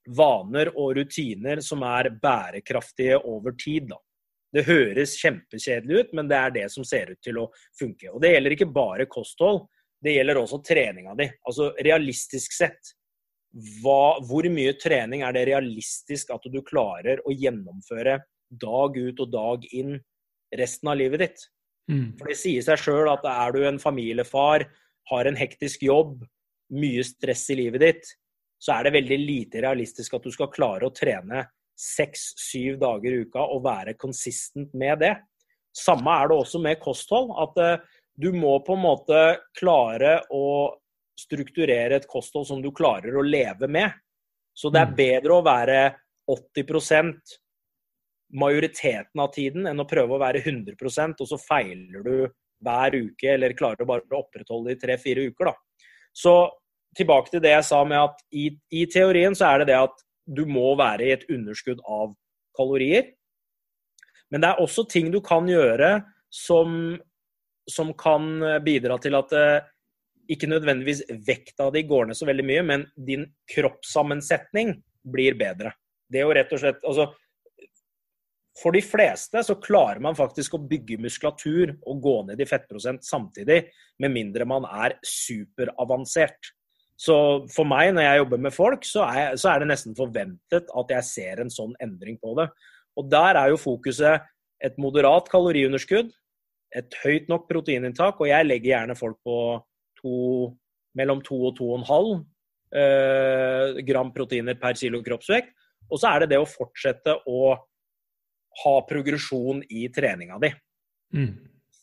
vaner og rutiner som er bærekraftige over tid. Da. Det høres kjempekjedelig ut, men det er det som ser ut til å funke. Og det gjelder ikke bare kosthold, det gjelder også treninga di. Altså realistisk sett, hva, hvor mye trening er det realistisk at du klarer å gjennomføre dag ut og dag inn resten av livet ditt? Mm. For det sier seg sjøl at er du en familiefar, har en hektisk jobb, mye stress i livet ditt, så er det veldig lite realistisk at du skal klare å trene seks-syv dager i uka og være consistent med det. Samme er det også med kosthold. At eh, du må på en måte klare å strukturere et kosthold som du klarer å leve med. Så det er Mm. bedre å være 80% majoriteten av tiden enn å prøve å være 100% og så feiler du hver uke, eller klarer du bare å opprettholde det i tre-fire uker. da. Så tilbake til det jeg sa med at i, i teorien så er det det at du må være i et underskudd av kalorier. Men det er også ting du kan gjøre som, som kan bidra til at eh, ikke nødvendigvis vekta di går ned så veldig mye, men din kroppssammensetning blir bedre. Det er jo rett og slett altså, For de fleste så klarer man faktisk å bygge muskulatur og gå ned i fettprosent samtidig, med mindre man er superavansert. Så for meg, når jeg jobber med folk, så er, så er det nesten forventet at jeg ser en sånn endring på det. Og der er jo fokuset et moderat kaloriunderskudd, et høyt nok proteininntak, og jeg legger gjerne folk på to, mellom 2 og 2,5 eh, gram proteiner per kilo kroppsvekt. Og så er det det å fortsette å ha progresjon i treninga di. Mm.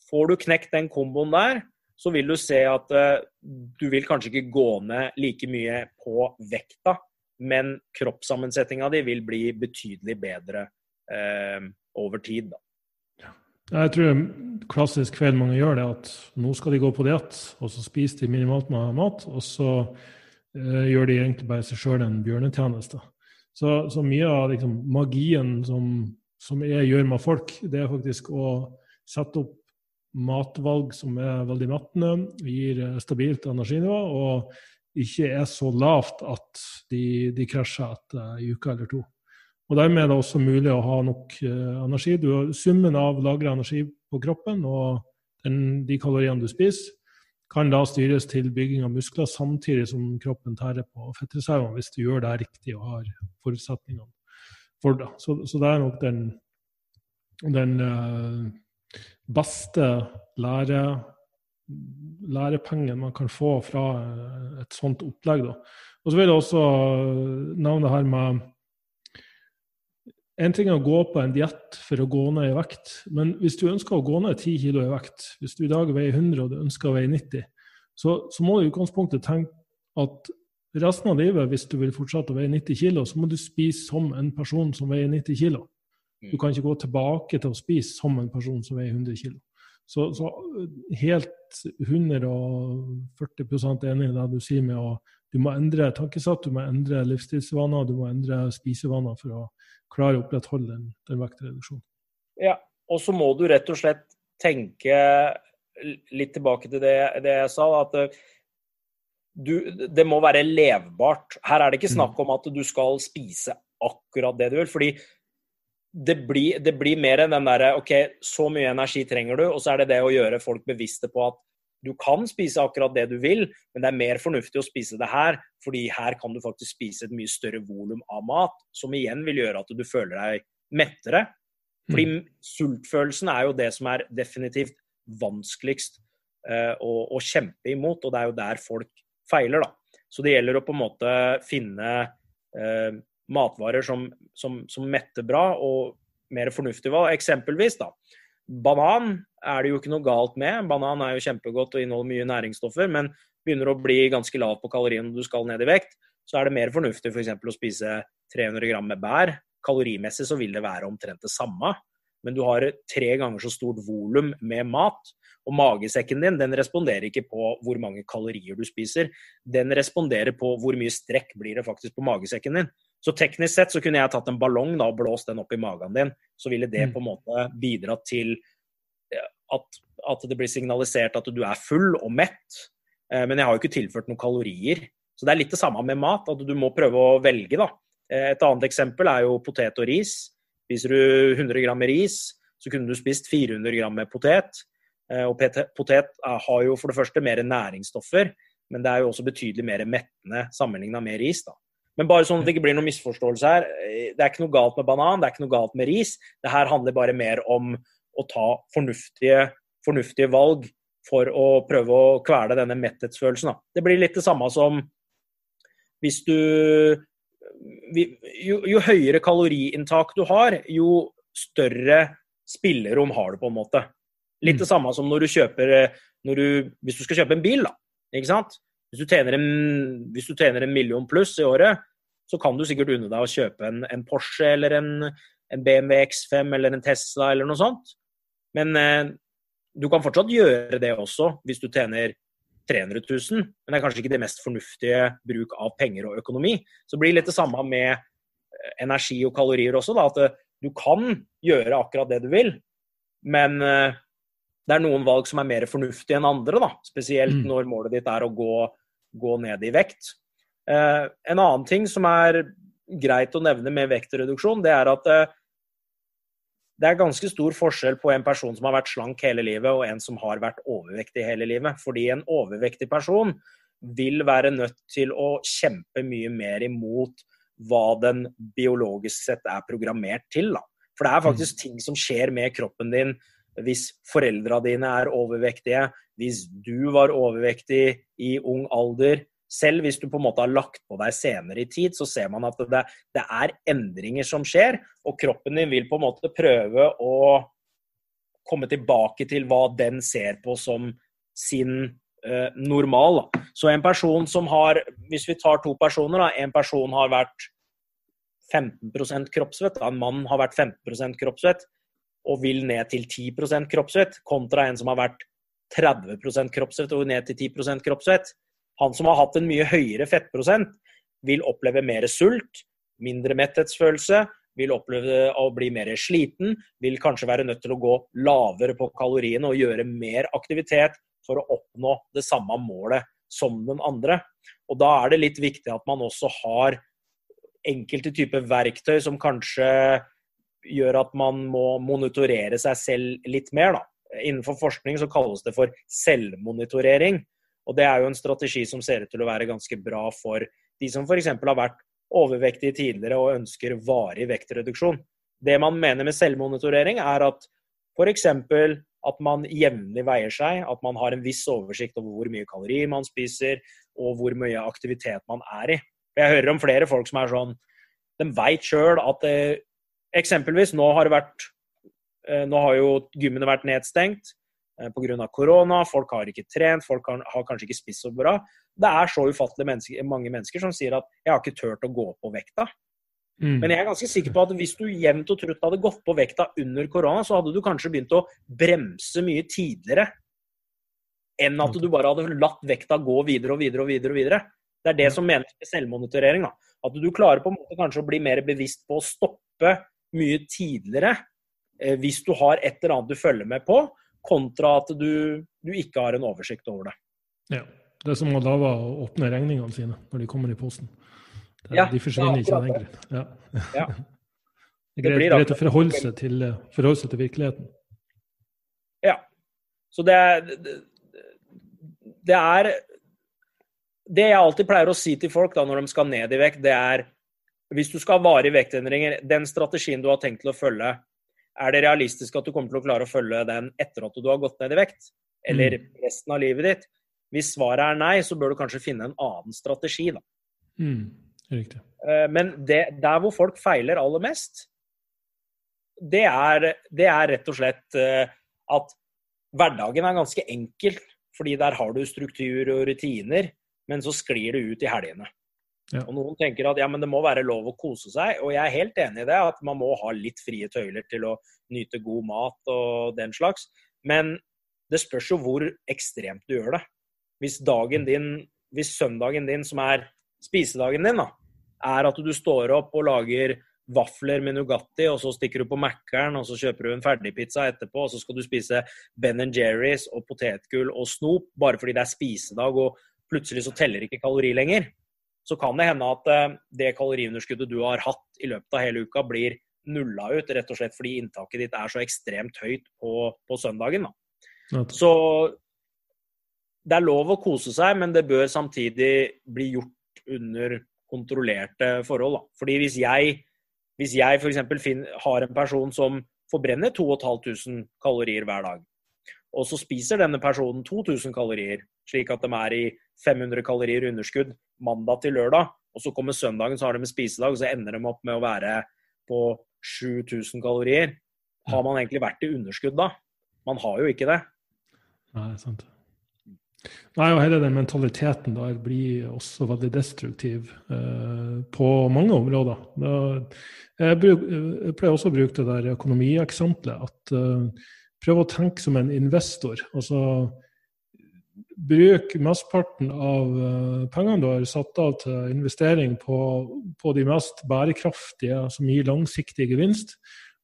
Får du knekt den komboen der, så vil du se at eh, du vil kanskje ikke gå ned like mye på vekta, men kroppssammensetninga di vil bli betydelig bedre eh, over tid. Da. Jeg tror klassisk feil mange gjør, det at nå skal de gå på diett, og så spiser de minimalt med mat, og så eh, gjør de egentlig bare seg sjøl en bjørnetjeneste. Så, så mye av liksom, magien som, som jeg gjør med folk, det er faktisk å sette opp matvalg som er veldig mettende, gir eh, stabilt energinivå, og ikke er så lavt at de, de krasjer etter en uke eller to. Og Dermed er det også mulig å ha nok eh, energi. Du Summen av lagra energi på kroppen og den, de kaloriene du spiser, kan da styres til bygging av muskler samtidig som kroppen tærer på fettreservene, hvis du gjør det riktig og har forutsetningene for det. Så, så det er nok den, den eh, beste lære, lærepengen man kan få fra eh, et sånt opplegg. Da. Og så vil jeg også nevne det her med en ting er å gå på en diett for å gå ned i vekt, men hvis du ønsker å gå ned 10 kg i vekt, hvis du i dag veier 100 og du ønsker å veie 90, så, så må du i utgangspunktet tenke at resten av livet, hvis du vil fortsette å veie 90 kg, så må du spise som en person som veier 90 kg. Du kan ikke gå tilbake til å spise som en person som veier 100 kg. Så, så helt 140 enig i det du sier med å du må endre tankesett, du må endre livsstilsvaner, du må endre spisevaner for å klare å opprettholde den, den vektreduksjonen. Ja, og så må du rett og slett tenke litt tilbake til det, det jeg sa, at du, det må være levbart. Her er det ikke snakk om at du skal spise akkurat det du vil. fordi det blir, det blir mer enn den derre OK, så mye energi trenger du, og så er det det å gjøre folk bevisste på at du kan spise akkurat det du vil, men det er mer fornuftig å spise det her, fordi her kan du faktisk spise et mye større volum av mat, som igjen vil gjøre at du føler deg mettere. Fordi sultfølelsen er jo det som er definitivt vanskeligst uh, å, å, kjempe imot, og det er jo der folk feiler, da. Så det gjelder å på en måte finne uh, matvarer som, som, som metter bra, og mer fornuftige valg. Eksempelvis, da. Banan er det jo ikke noe galt med. Banan er jo kjempegodt og inneholder mye næringsstoffer, men begynner å bli ganske lav på kaloriene når du skal ned i vekt, så er det mer fornuftig f.eks. For å spise 300 gram med bær. Kalorimessig så vil det være omtrent det samme, men du har tre ganger så stort volum med mat. Og magesekken din den responderer ikke på hvor mange kalorier du spiser, den responderer på hvor mye strekk blir det faktisk på magesekken din. Så teknisk sett så kunne jeg tatt en ballong da, og blåst den opp i magen din. Så ville det på en måte bidratt til at, at, det blir signalisert at du er full og mett. Men jeg har jo ikke tilført noen kalorier. Så det er litt det samme med mat, at du må prøve å velge, da. Et annet eksempel er jo potet og ris. Spiser du 100 gram med ris, så kunne du spist 400 gram med potet. Og potet har jo for det første mer næringsstoffer, men det er jo også betydelig mer mettende sammenligna med ris. da. Men bare sånn at det ikke blir noen misforståelse her. Det er ikke noe galt med banan, det er ikke noe galt med ris. Det her handler bare mer om å ta fornuftige, fornuftige valg for å prøve å kvele denne metthetsfølelsen. Da. Det blir litt det samme som hvis du jo, jo, høyere kaloriinntak du har, jo større spillerom har du, på en måte. Litt det mm. samme som når du kjøper når du, Hvis du skal kjøpe en bil, da. Ikke sant? Hvis du tjener en, hvis du tjener en million pluss i året, så kan du sikkert unne deg å kjøpe en, en Porsche eller en, en, BMW X5 eller en Tesla eller noe sånt. Men eh, du kan fortsatt gjøre det også hvis du tjener 300 000, men det er kanskje ikke det mest fornuftige bruk av penger og økonomi. Så det blir litt det samme med eh, energi og kalorier også. Da, at eh, du kan gjøre akkurat det du vil, men eh, det er noen valg som er mer fornuftige enn andre. Da, spesielt mm. når målet ditt er å gå, gå ned i vekt. Eh, en annen ting som er greit å nevne med vektreduksjon, det er at eh, det er ganske stor forskjell på en person som har vært slank hele livet, og en som har vært overvektig hele livet. Fordi en overvektig person vil være nødt til å kjempe mye mer imot hva den biologisk sett er programmert til. Da. For det er faktisk mm. ting som skjer med kroppen din hvis foreldra dine er overvektige, hvis du var overvektig i ung alder, selv hvis du på en måte har lagt på deg senere i tid, så ser man at det, det, er endringer som skjer, og kroppen din vil på en måte prøve å komme tilbake til hva den ser på som sin eh, normal. Så en person som har Hvis vi tar to personer, da, en person har vært 15 kroppsvett, en mann har vært 15% kroppsvett og vil ned til 10% kroppsvett, kontra en som har vært 30% kroppsvett og ned til 10% kroppsvett han som har hatt en mye høyere fettprosent, vil oppleve mer sult, mindre metthetsfølelse, vil oppleve å bli mer sliten, vil kanskje være nødt til å gå lavere på kaloriene og gjøre mer aktivitet for å oppnå det samme målet som den andre. Og Da er det litt viktig at man også har enkelte typer verktøy som kanskje gjør at man må monitorere seg selv litt mer. Da. Innenfor forskning så kalles det for selvmonitorering. Og Det er jo en strategi som ser ut til å være ganske bra for de som f.eks. har vært overvektige tidligere og ønsker varig vektreduksjon. Det man mener med selvmonitorering, er at f.eks. at man jevnlig veier seg, at man har en viss oversikt over hvor mye kalorier man spiser, og hvor mye aktivitet man er i. Jeg hører om flere folk som er sånn De veit sjøl at det, eksempelvis nå har det vært eh, Nå har jo gymmene vært nedstengt. Eh, pga. korona. Folk har ikke trent, folk har, har, kanskje ikke spist så bra. Det er så ufattelig menneske, mange mennesker som sier at 'jeg har ikke turt å gå på vekta'. Mm. Men jeg er ganske sikker på at hvis du jevnt og trutt hadde gått på vekta under korona, så hadde du kanskje begynt å bremse mye tidligere enn at du bare hadde latt vekta gå videre og videre og videre. og videre. Det er det som menes med selvmonitorering. Da. At du klarer på en måte kanskje å bli mer bevisst på å stoppe mye tidligere eh, hvis du har et eller annet du følger med på, kontra at du, du, ikke har en oversikt over det. Ja. Det er som å lave å åpne regningene sine når de kommer i posten. Det, ja, de forsvinner ikke av den grunn. Ja. ja. Det er greit, å forholde seg, til, forholde seg til virkeligheten. Ja. Så det er, det er Det jeg alltid pleier å si til folk da når de skal ned i vekt, det er hvis du skal ha varige vektendringer, den strategien du har tenkt til å følge, er det realistisk at du kommer til å klare å følge den etter at du har gått ned i vekt? Eller mm. resten av livet ditt? Hvis svaret er nei, så bør du kanskje finne en annen strategi, da. Mm, riktig. Eh, men det, der hvor folk feiler aller mest, det er, det er rett og slett eh, at hverdagen er ganske enkel. Fordi der har du struktur og rutiner, men så sklir det ut i helgene. Ja. Og Noen tenker at ja, men det må være lov å kose seg, og jeg er helt enig i det. At man må ha litt frie tøyler til å nyte god mat og den slags. Men det spørs jo hvor ekstremt du gjør det. Hvis, dagen din, hvis søndagen din, som er spisedagen din, da, er at du står opp og lager vafler med Nugatti, og så stikker du på Mækkern, og så kjøper du en ferdigpizza etterpå, og så skal du spise Ben Jerry's og potetgull og snop bare fordi det er spisedag, og plutselig så teller ikke kalori lenger så kan det hende at eh, det kaloriunderskuddet du har hatt i løpet av hele uka, blir nulla ut, rett og slett fordi inntaket ditt er så ekstremt høyt på, på søndagen. Da. Så det er lov å kose seg, men det bør samtidig bli gjort under kontrollerte forhold. Da. Fordi hvis jeg, hvis jeg f.eks. har en person som forbrenner 2500 kalorier hver dag, og så spiser denne personen 2000 kalorier, slik at de er i 500 kalorier underskudd mandag til lørdag, og så kommer søndagen, så har de en spisedag, og så ender de opp med å være på 7000 kalorier. Har man egentlig vært i underskudd da? Man har jo ikke det. Nei, sant. Nei, og hele den mentaliteten der blir også veldig destruktiv eh, på mange områder. Da, jeg, bruk, jeg, pleier også å bruke det der økonomieksempelet. At uh, prøv å tenke som en investor. Altså bruk mesteparten av uh, pengene du har satt av til investering på, på de mest bærekraftige, som gir langsiktig gevinst.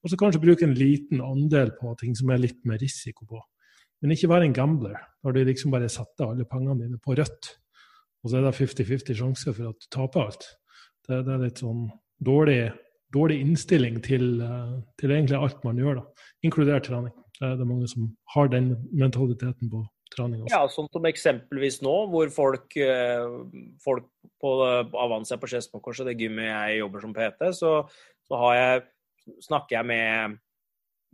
Og så kanskje bruke en liten andel på ting som er litt mer risiko på. Men ikke være en gambler når du liksom bare setter alle pengene dine på rødt. Og så er det 50-50 sjanse for at du taper alt. Det, det er litt sånn dårlig, dårlig innstilling til, eh, til, egentlig alt man gjør, da. inkludert trening. Det er mange som har den mentaliteten på trening også. Ja, sånn som eksempelvis nå, hvor folk, eh, folk på Avanza på Skedsmokorset, det gymmet jeg jobber som PT, så, så jeg, snakker jeg med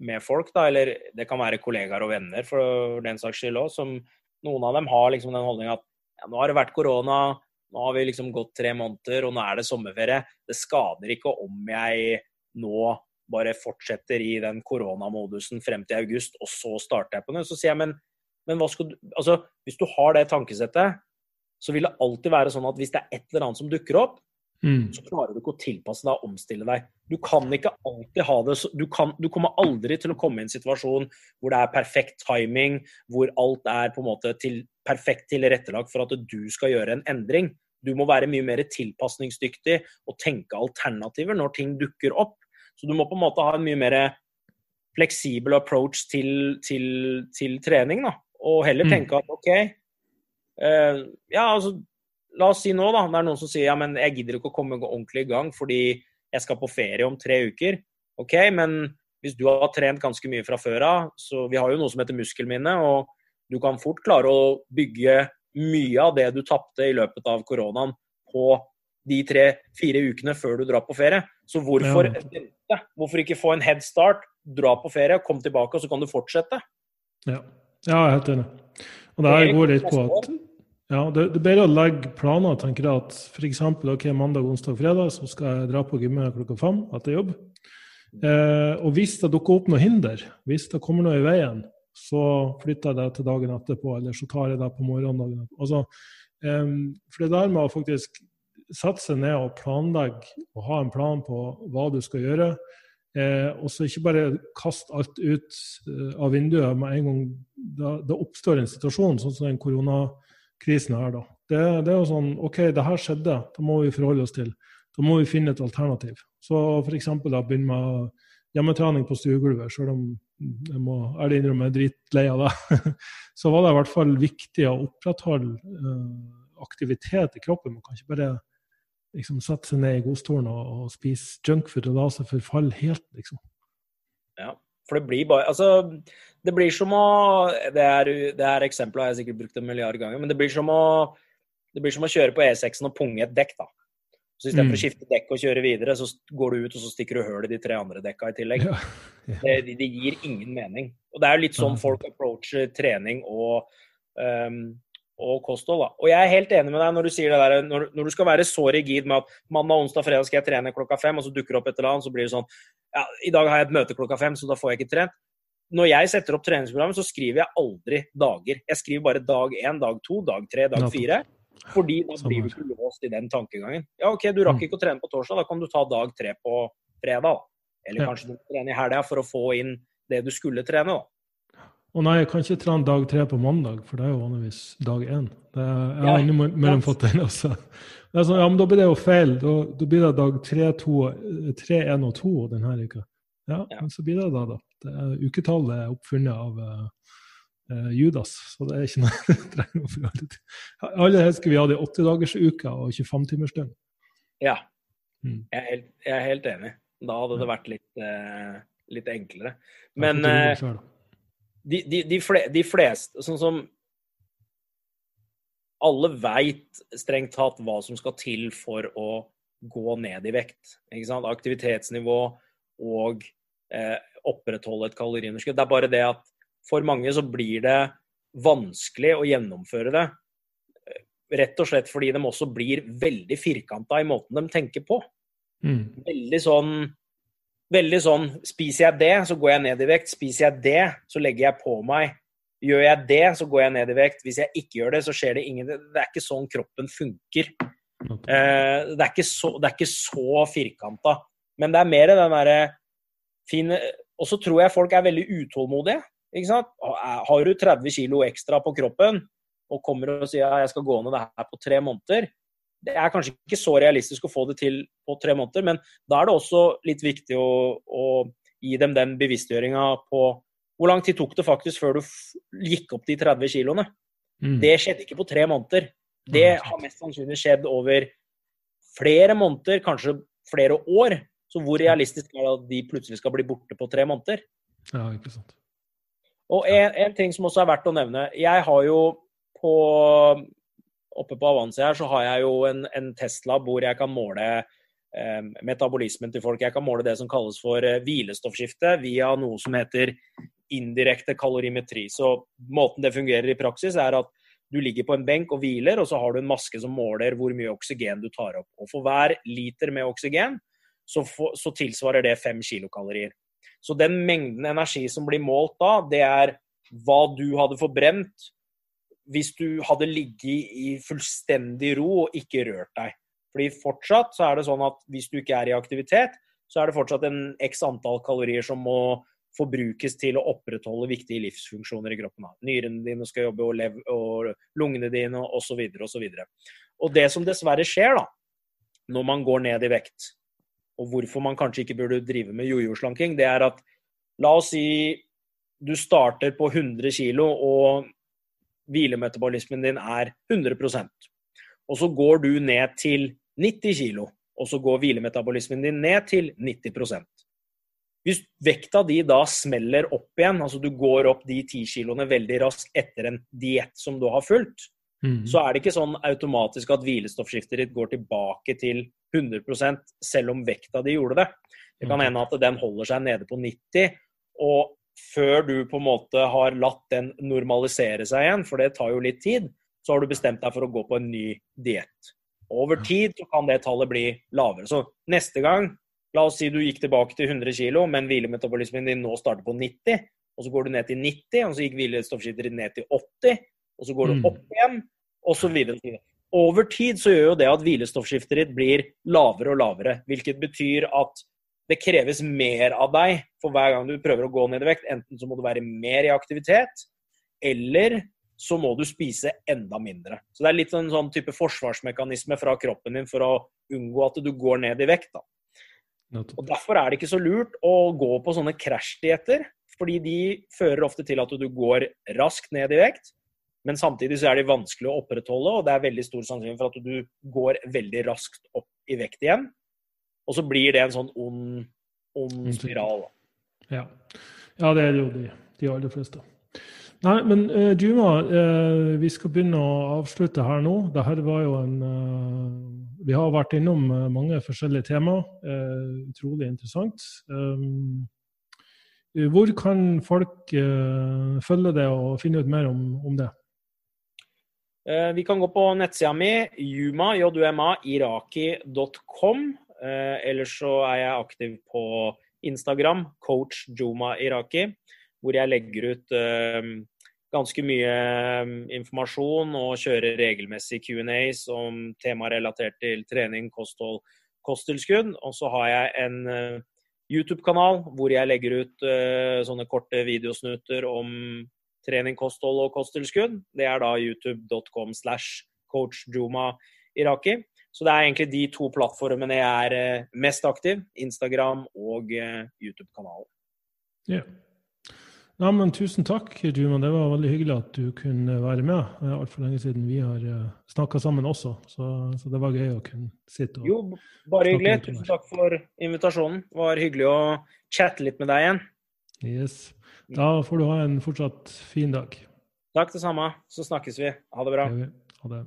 med folk, da, eller det kan være kollegaer og venner for den saks skyld òg, som noen av dem har liksom den holdninga at ja, nå har det vært korona, nå har vi liksom gått tre måneder, og nå er det sommerferie. Det skader ikke om jeg nå bare fortsetter i den koronamodusen frem til august, og så starter jeg på nytt. Så sier jeg, men, men du Altså, hvis du har det tankesettet, så vil det alltid være sånn at hvis det er et eller annet som dukker opp, Mm. så klarer du ikke å tilpasse deg og omstille deg. Du kan ikke alltid ha det du, kan, du, kommer aldri til å komme i en situasjon hvor det er perfekt timing, hvor alt er på en måte til, perfekt tilrettelagt for at du skal gjøre en endring. Du må være mye mer tilpasningsdyktig og tenke alternativer når ting dukker opp. Så du må på en måte ha en mye mer fleksibel approach til, til, til trening, da. Og heller mm. tenke at OK, uh, ja, altså La oss si nå, da. Det er noen som sier ja, men jeg gidder ikke å komme ordentlig i gang fordi jeg skal på ferie om tre uker. OK, men hvis du har trent ganske mye fra før av, så vi har jo noe som heter muskelminne, og du kan fort klare å bygge mye av det du tapte i løpet av koronaen på de tre-fire ukene før du drar på ferie. Så hvorfor vente? Ja. Hvorfor ikke få en head start, dra på ferie, kom tilbake, og så kan du fortsette? Ja, ja jeg er helt enig. Og det her går litt på at ja, det, det er bedre å legge planer. tenker jeg at F.eks. ok, mandag, onsdag, fredag så skal jeg dra på gymmet klokka fem etter jobb. Eh, og hvis det dukker opp noe hinder, hvis det kommer noe i veien, så flytter jeg det til dagen etterpå, eller så tar jeg det på morgendagen. Altså, eh, for det der med å faktisk sette seg ned og planlegge og ha en plan på hva du skal gjøre, eh, og så ikke bare kaste alt ut eh, av vinduet med en gang det, oppstår en situasjon, sånn som den koronakrisen her, da. Det, det, er jo sånn OK, det her skjedde, da må vi forholde oss til. Da må vi finne et alternativ. Så f.eks. begynne med hjemmetrening på stuegulvet, selv om jeg må ærlig innrømme jeg er dritlei av det. så var det i hvert fall viktig å opprettholde eh, aktivitet i kroppen. Man kan ikke bare liksom, sette seg ned i godstolen og, og spise junkfood og la seg forfalle helt, liksom. Ja, for det blir bare Altså, det blir som å Det er, det er eksempelet har jeg sikkert brukt en milliard ganger, men det blir som å, det blir som å kjøre på E6-en og punge et dekk, da. Så istedenfor mm. å skifte dekk og kjøre videre, så går du ut og så stikker du høl i de tre andre dekka i tillegg. Ja. Ja. Det, det, gir ingen mening. Og det er jo litt sånn folk approacher trening og, um, og kosthold. Da. Og jeg er helt enig med deg når du sier det der, når, når, du skal være så rigid med at mandag, onsdag, fredag skal jeg trene klokka fem, og så dukker det opp et eller annet, så blir det sånn ja, i dag har jeg et møte klokka fem, så da får jeg ikke trent. Når jeg setter opp treningsprogrammet, så skriver jeg aldri dager. Jeg skriver bare dag én, dag to, dag tre, dag fire. Fordi da blir du ikke låst i den tankegangen. Ja, OK, du rakk mm. ikke å trene på torsdag, da kan du ta dag tre på fredag. Eller kanskje du må trene i helga for å få inn det du skulle trene. da. Og nei, jeg kan ikke trene dag tre på mandag, for det er jo vanligvis dag én. jeg har ja, innimellom fått den også. Det er sånn, ja, men da blir det jo feil. Da, da blir det dag tre, to, tre, én og to denne uka. Ja, ja, men så blir det da, da. Det er, uketallet er oppfunnet av uh, Judas, så det er ikke noe jeg trenger å forholde til. Aller helst skulle vi hatt åttidagersuka og 25-timersdøgn. Ja, mm. jeg, er helt, jeg, er helt, enig. Da hadde det vært litt, uh, litt enklere. Men eh, de, de, de, fle, de, fleste, sånn som Alle veit strengt tatt hva som skal til for å gå ned i vekt. Ikke sant? Aktivitetsnivå og eh, opprettholde et kaloriunderskudd. Det er bare det at for mange så blir det vanskelig å gjennomføre det. Rett og slett fordi de også blir veldig firkanta i måten de tenker på. Mm. Veldig sånn Veldig sånn Spiser jeg det, så går jeg ned i vekt. Spiser jeg det, så legger jeg på meg. Gjør jeg det, så går jeg ned i vekt. Hvis jeg ikke gjør det, så skjer det ingen Det er ikke sånn kroppen funker. Eh, det er ikke så, det er ikke så firkanta. Men det er mer den derre fine Og så tror jeg folk er veldig utålmodige. Ikke sant? Har du 30 kg ekstra på kroppen og kommer og sier at jeg skal gå ned det her på tre måneder, det er kanskje ikke så realistisk å få det til på tre måneder, men da er det også litt viktig å, å gi dem den bevisstgjøringa på hvor lang tid tok det faktisk før du gikk opp de 30 kiloene. Mm. Det skjedde ikke på tre måneder. Det har mest sannsynlig skjedd over flere måneder, kanskje flere år. Så hvor realistisk er det at de plutselig skal bli borte på tre måneder? Ja, ikke sant. Og en, en, ting som også er verdt å nevne. Jeg har jo på Oppe på Avanse her så har jeg jo en, en testlab hvor jeg kan måle eh, metabolismen til folk. Jeg kan måle det som kalles for eh, hvilestoffskifte via noe som heter indirekte kalorimetri. Så måten det fungerer i praksis, er at du ligger på en benk og hviler, og så har du en maske som måler hvor mye oksygen du tar opp. Og for hver liter med oksygen så, for, så tilsvarer det fem kilokalorier. Så den mengden energi som blir målt da, det er hva du hadde forbrent hvis du hadde ligget i fullstendig ro og ikke rørt deg. Fordi fortsatt så er det sånn at hvis du ikke er i aktivitet, så er det fortsatt en x antall kalorier som må forbrukes til å opprettholde viktige livsfunksjoner i kroppen. Nyrene dine skal jobbe, og, lev, og lungene dine, osv. osv. Og det som dessverre skjer da, når man går ned i vekt, og hvorfor man kanskje ikke burde drive med jojo-slanking, det er at la oss si du starter på 100 kg, og hvilemetabolismen din er 100% Og så går du ned til 90 kg, og så går hvilemetabolismen din ned til 90% hvis vekta di da smeller opp igjen, altså du går opp de 10 kiloene veldig raskt etter en diett som du har fulgt, mm. så er det ikke sånn automatisk at hvilestoffskiftet ditt går tilbake til 100 selv om vekta di gjorde det. Det kan hende at den holder seg nede på 90, og før du på en måte har latt den normalisere seg igjen, for det tar jo litt tid, så har du bestemt deg for å gå på en ny diett. Over tid så kan det tallet bli lavere. Så neste gang La oss si du gikk tilbake til 100 kg, men hvilemetabolismen din nå starter på 90. Og så går du ned til 90, og så gikk hvilestoffskiftet ditt ned til 80. Og så går du mm. opp igjen, osv. Over tid så gjør jo det at hvilestoffskiftet ditt blir lavere og lavere. Hvilket betyr at det kreves mer av deg for hver gang du prøver å gå ned i vekt. Enten så må du være mer i aktivitet, eller så må du spise enda mindre. Så det er litt en sånn type forsvarsmekanisme fra kroppen din for å unngå at du går ned i vekt. da. Og Derfor er det ikke så lurt å gå på sånne krasjdietter. Fordi de fører ofte til at du går raskt ned i vekt, men samtidig så er de vanskelig å opprettholde, og det er veldig stor sannsynlighet for at du går veldig raskt opp i vekt igjen. Og så blir det en sånn ond, ond spiral. Ja. ja. det er jo de, de aller fleste. Nei, men uh, Juma, uh, vi skal begynne å avslutte her nå. Dette var jo en uh, vi har vært innom mange forskjellige temaer. Utrolig interessant. Um, hvor kan folk følge det og finne ut mer om, om det? Vi kan gå på nettsida mi, juma, juma, iraki.com. Uh, ellers så er jeg aktiv på Instagram, coach Juma Iraki, hvor jeg legger ut ganske mye um, informasjon og kjører regelmessig Q&As om temaer relatert til trening, kosthold, kosttilskudd. Og så har jeg en YouTube-kanal hvor jeg legger ut sånne korte videosnutter om trening, kosthold og kosttilskudd. Det er da youtube.com slash coachjuma iraki. Så det er egentlig de to plattformene jeg er uh, mest aktiv. Instagram og YouTube-kanalen. Ja. Ja, men Tusen takk, Juman. Det var veldig hyggelig at du kunne være med. Det er altfor lenge siden vi har uh, snakka sammen også, så, så, det var gøy å kunne sitte og Jo, bare hyggelig. Tusen takk for invitasjonen. Det var hyggelig å chatte litt med deg igjen. Yes. Da får du ha en fortsatt fin dag. Takk, det samme. Så snakkes vi. Ha det bra. Ha det.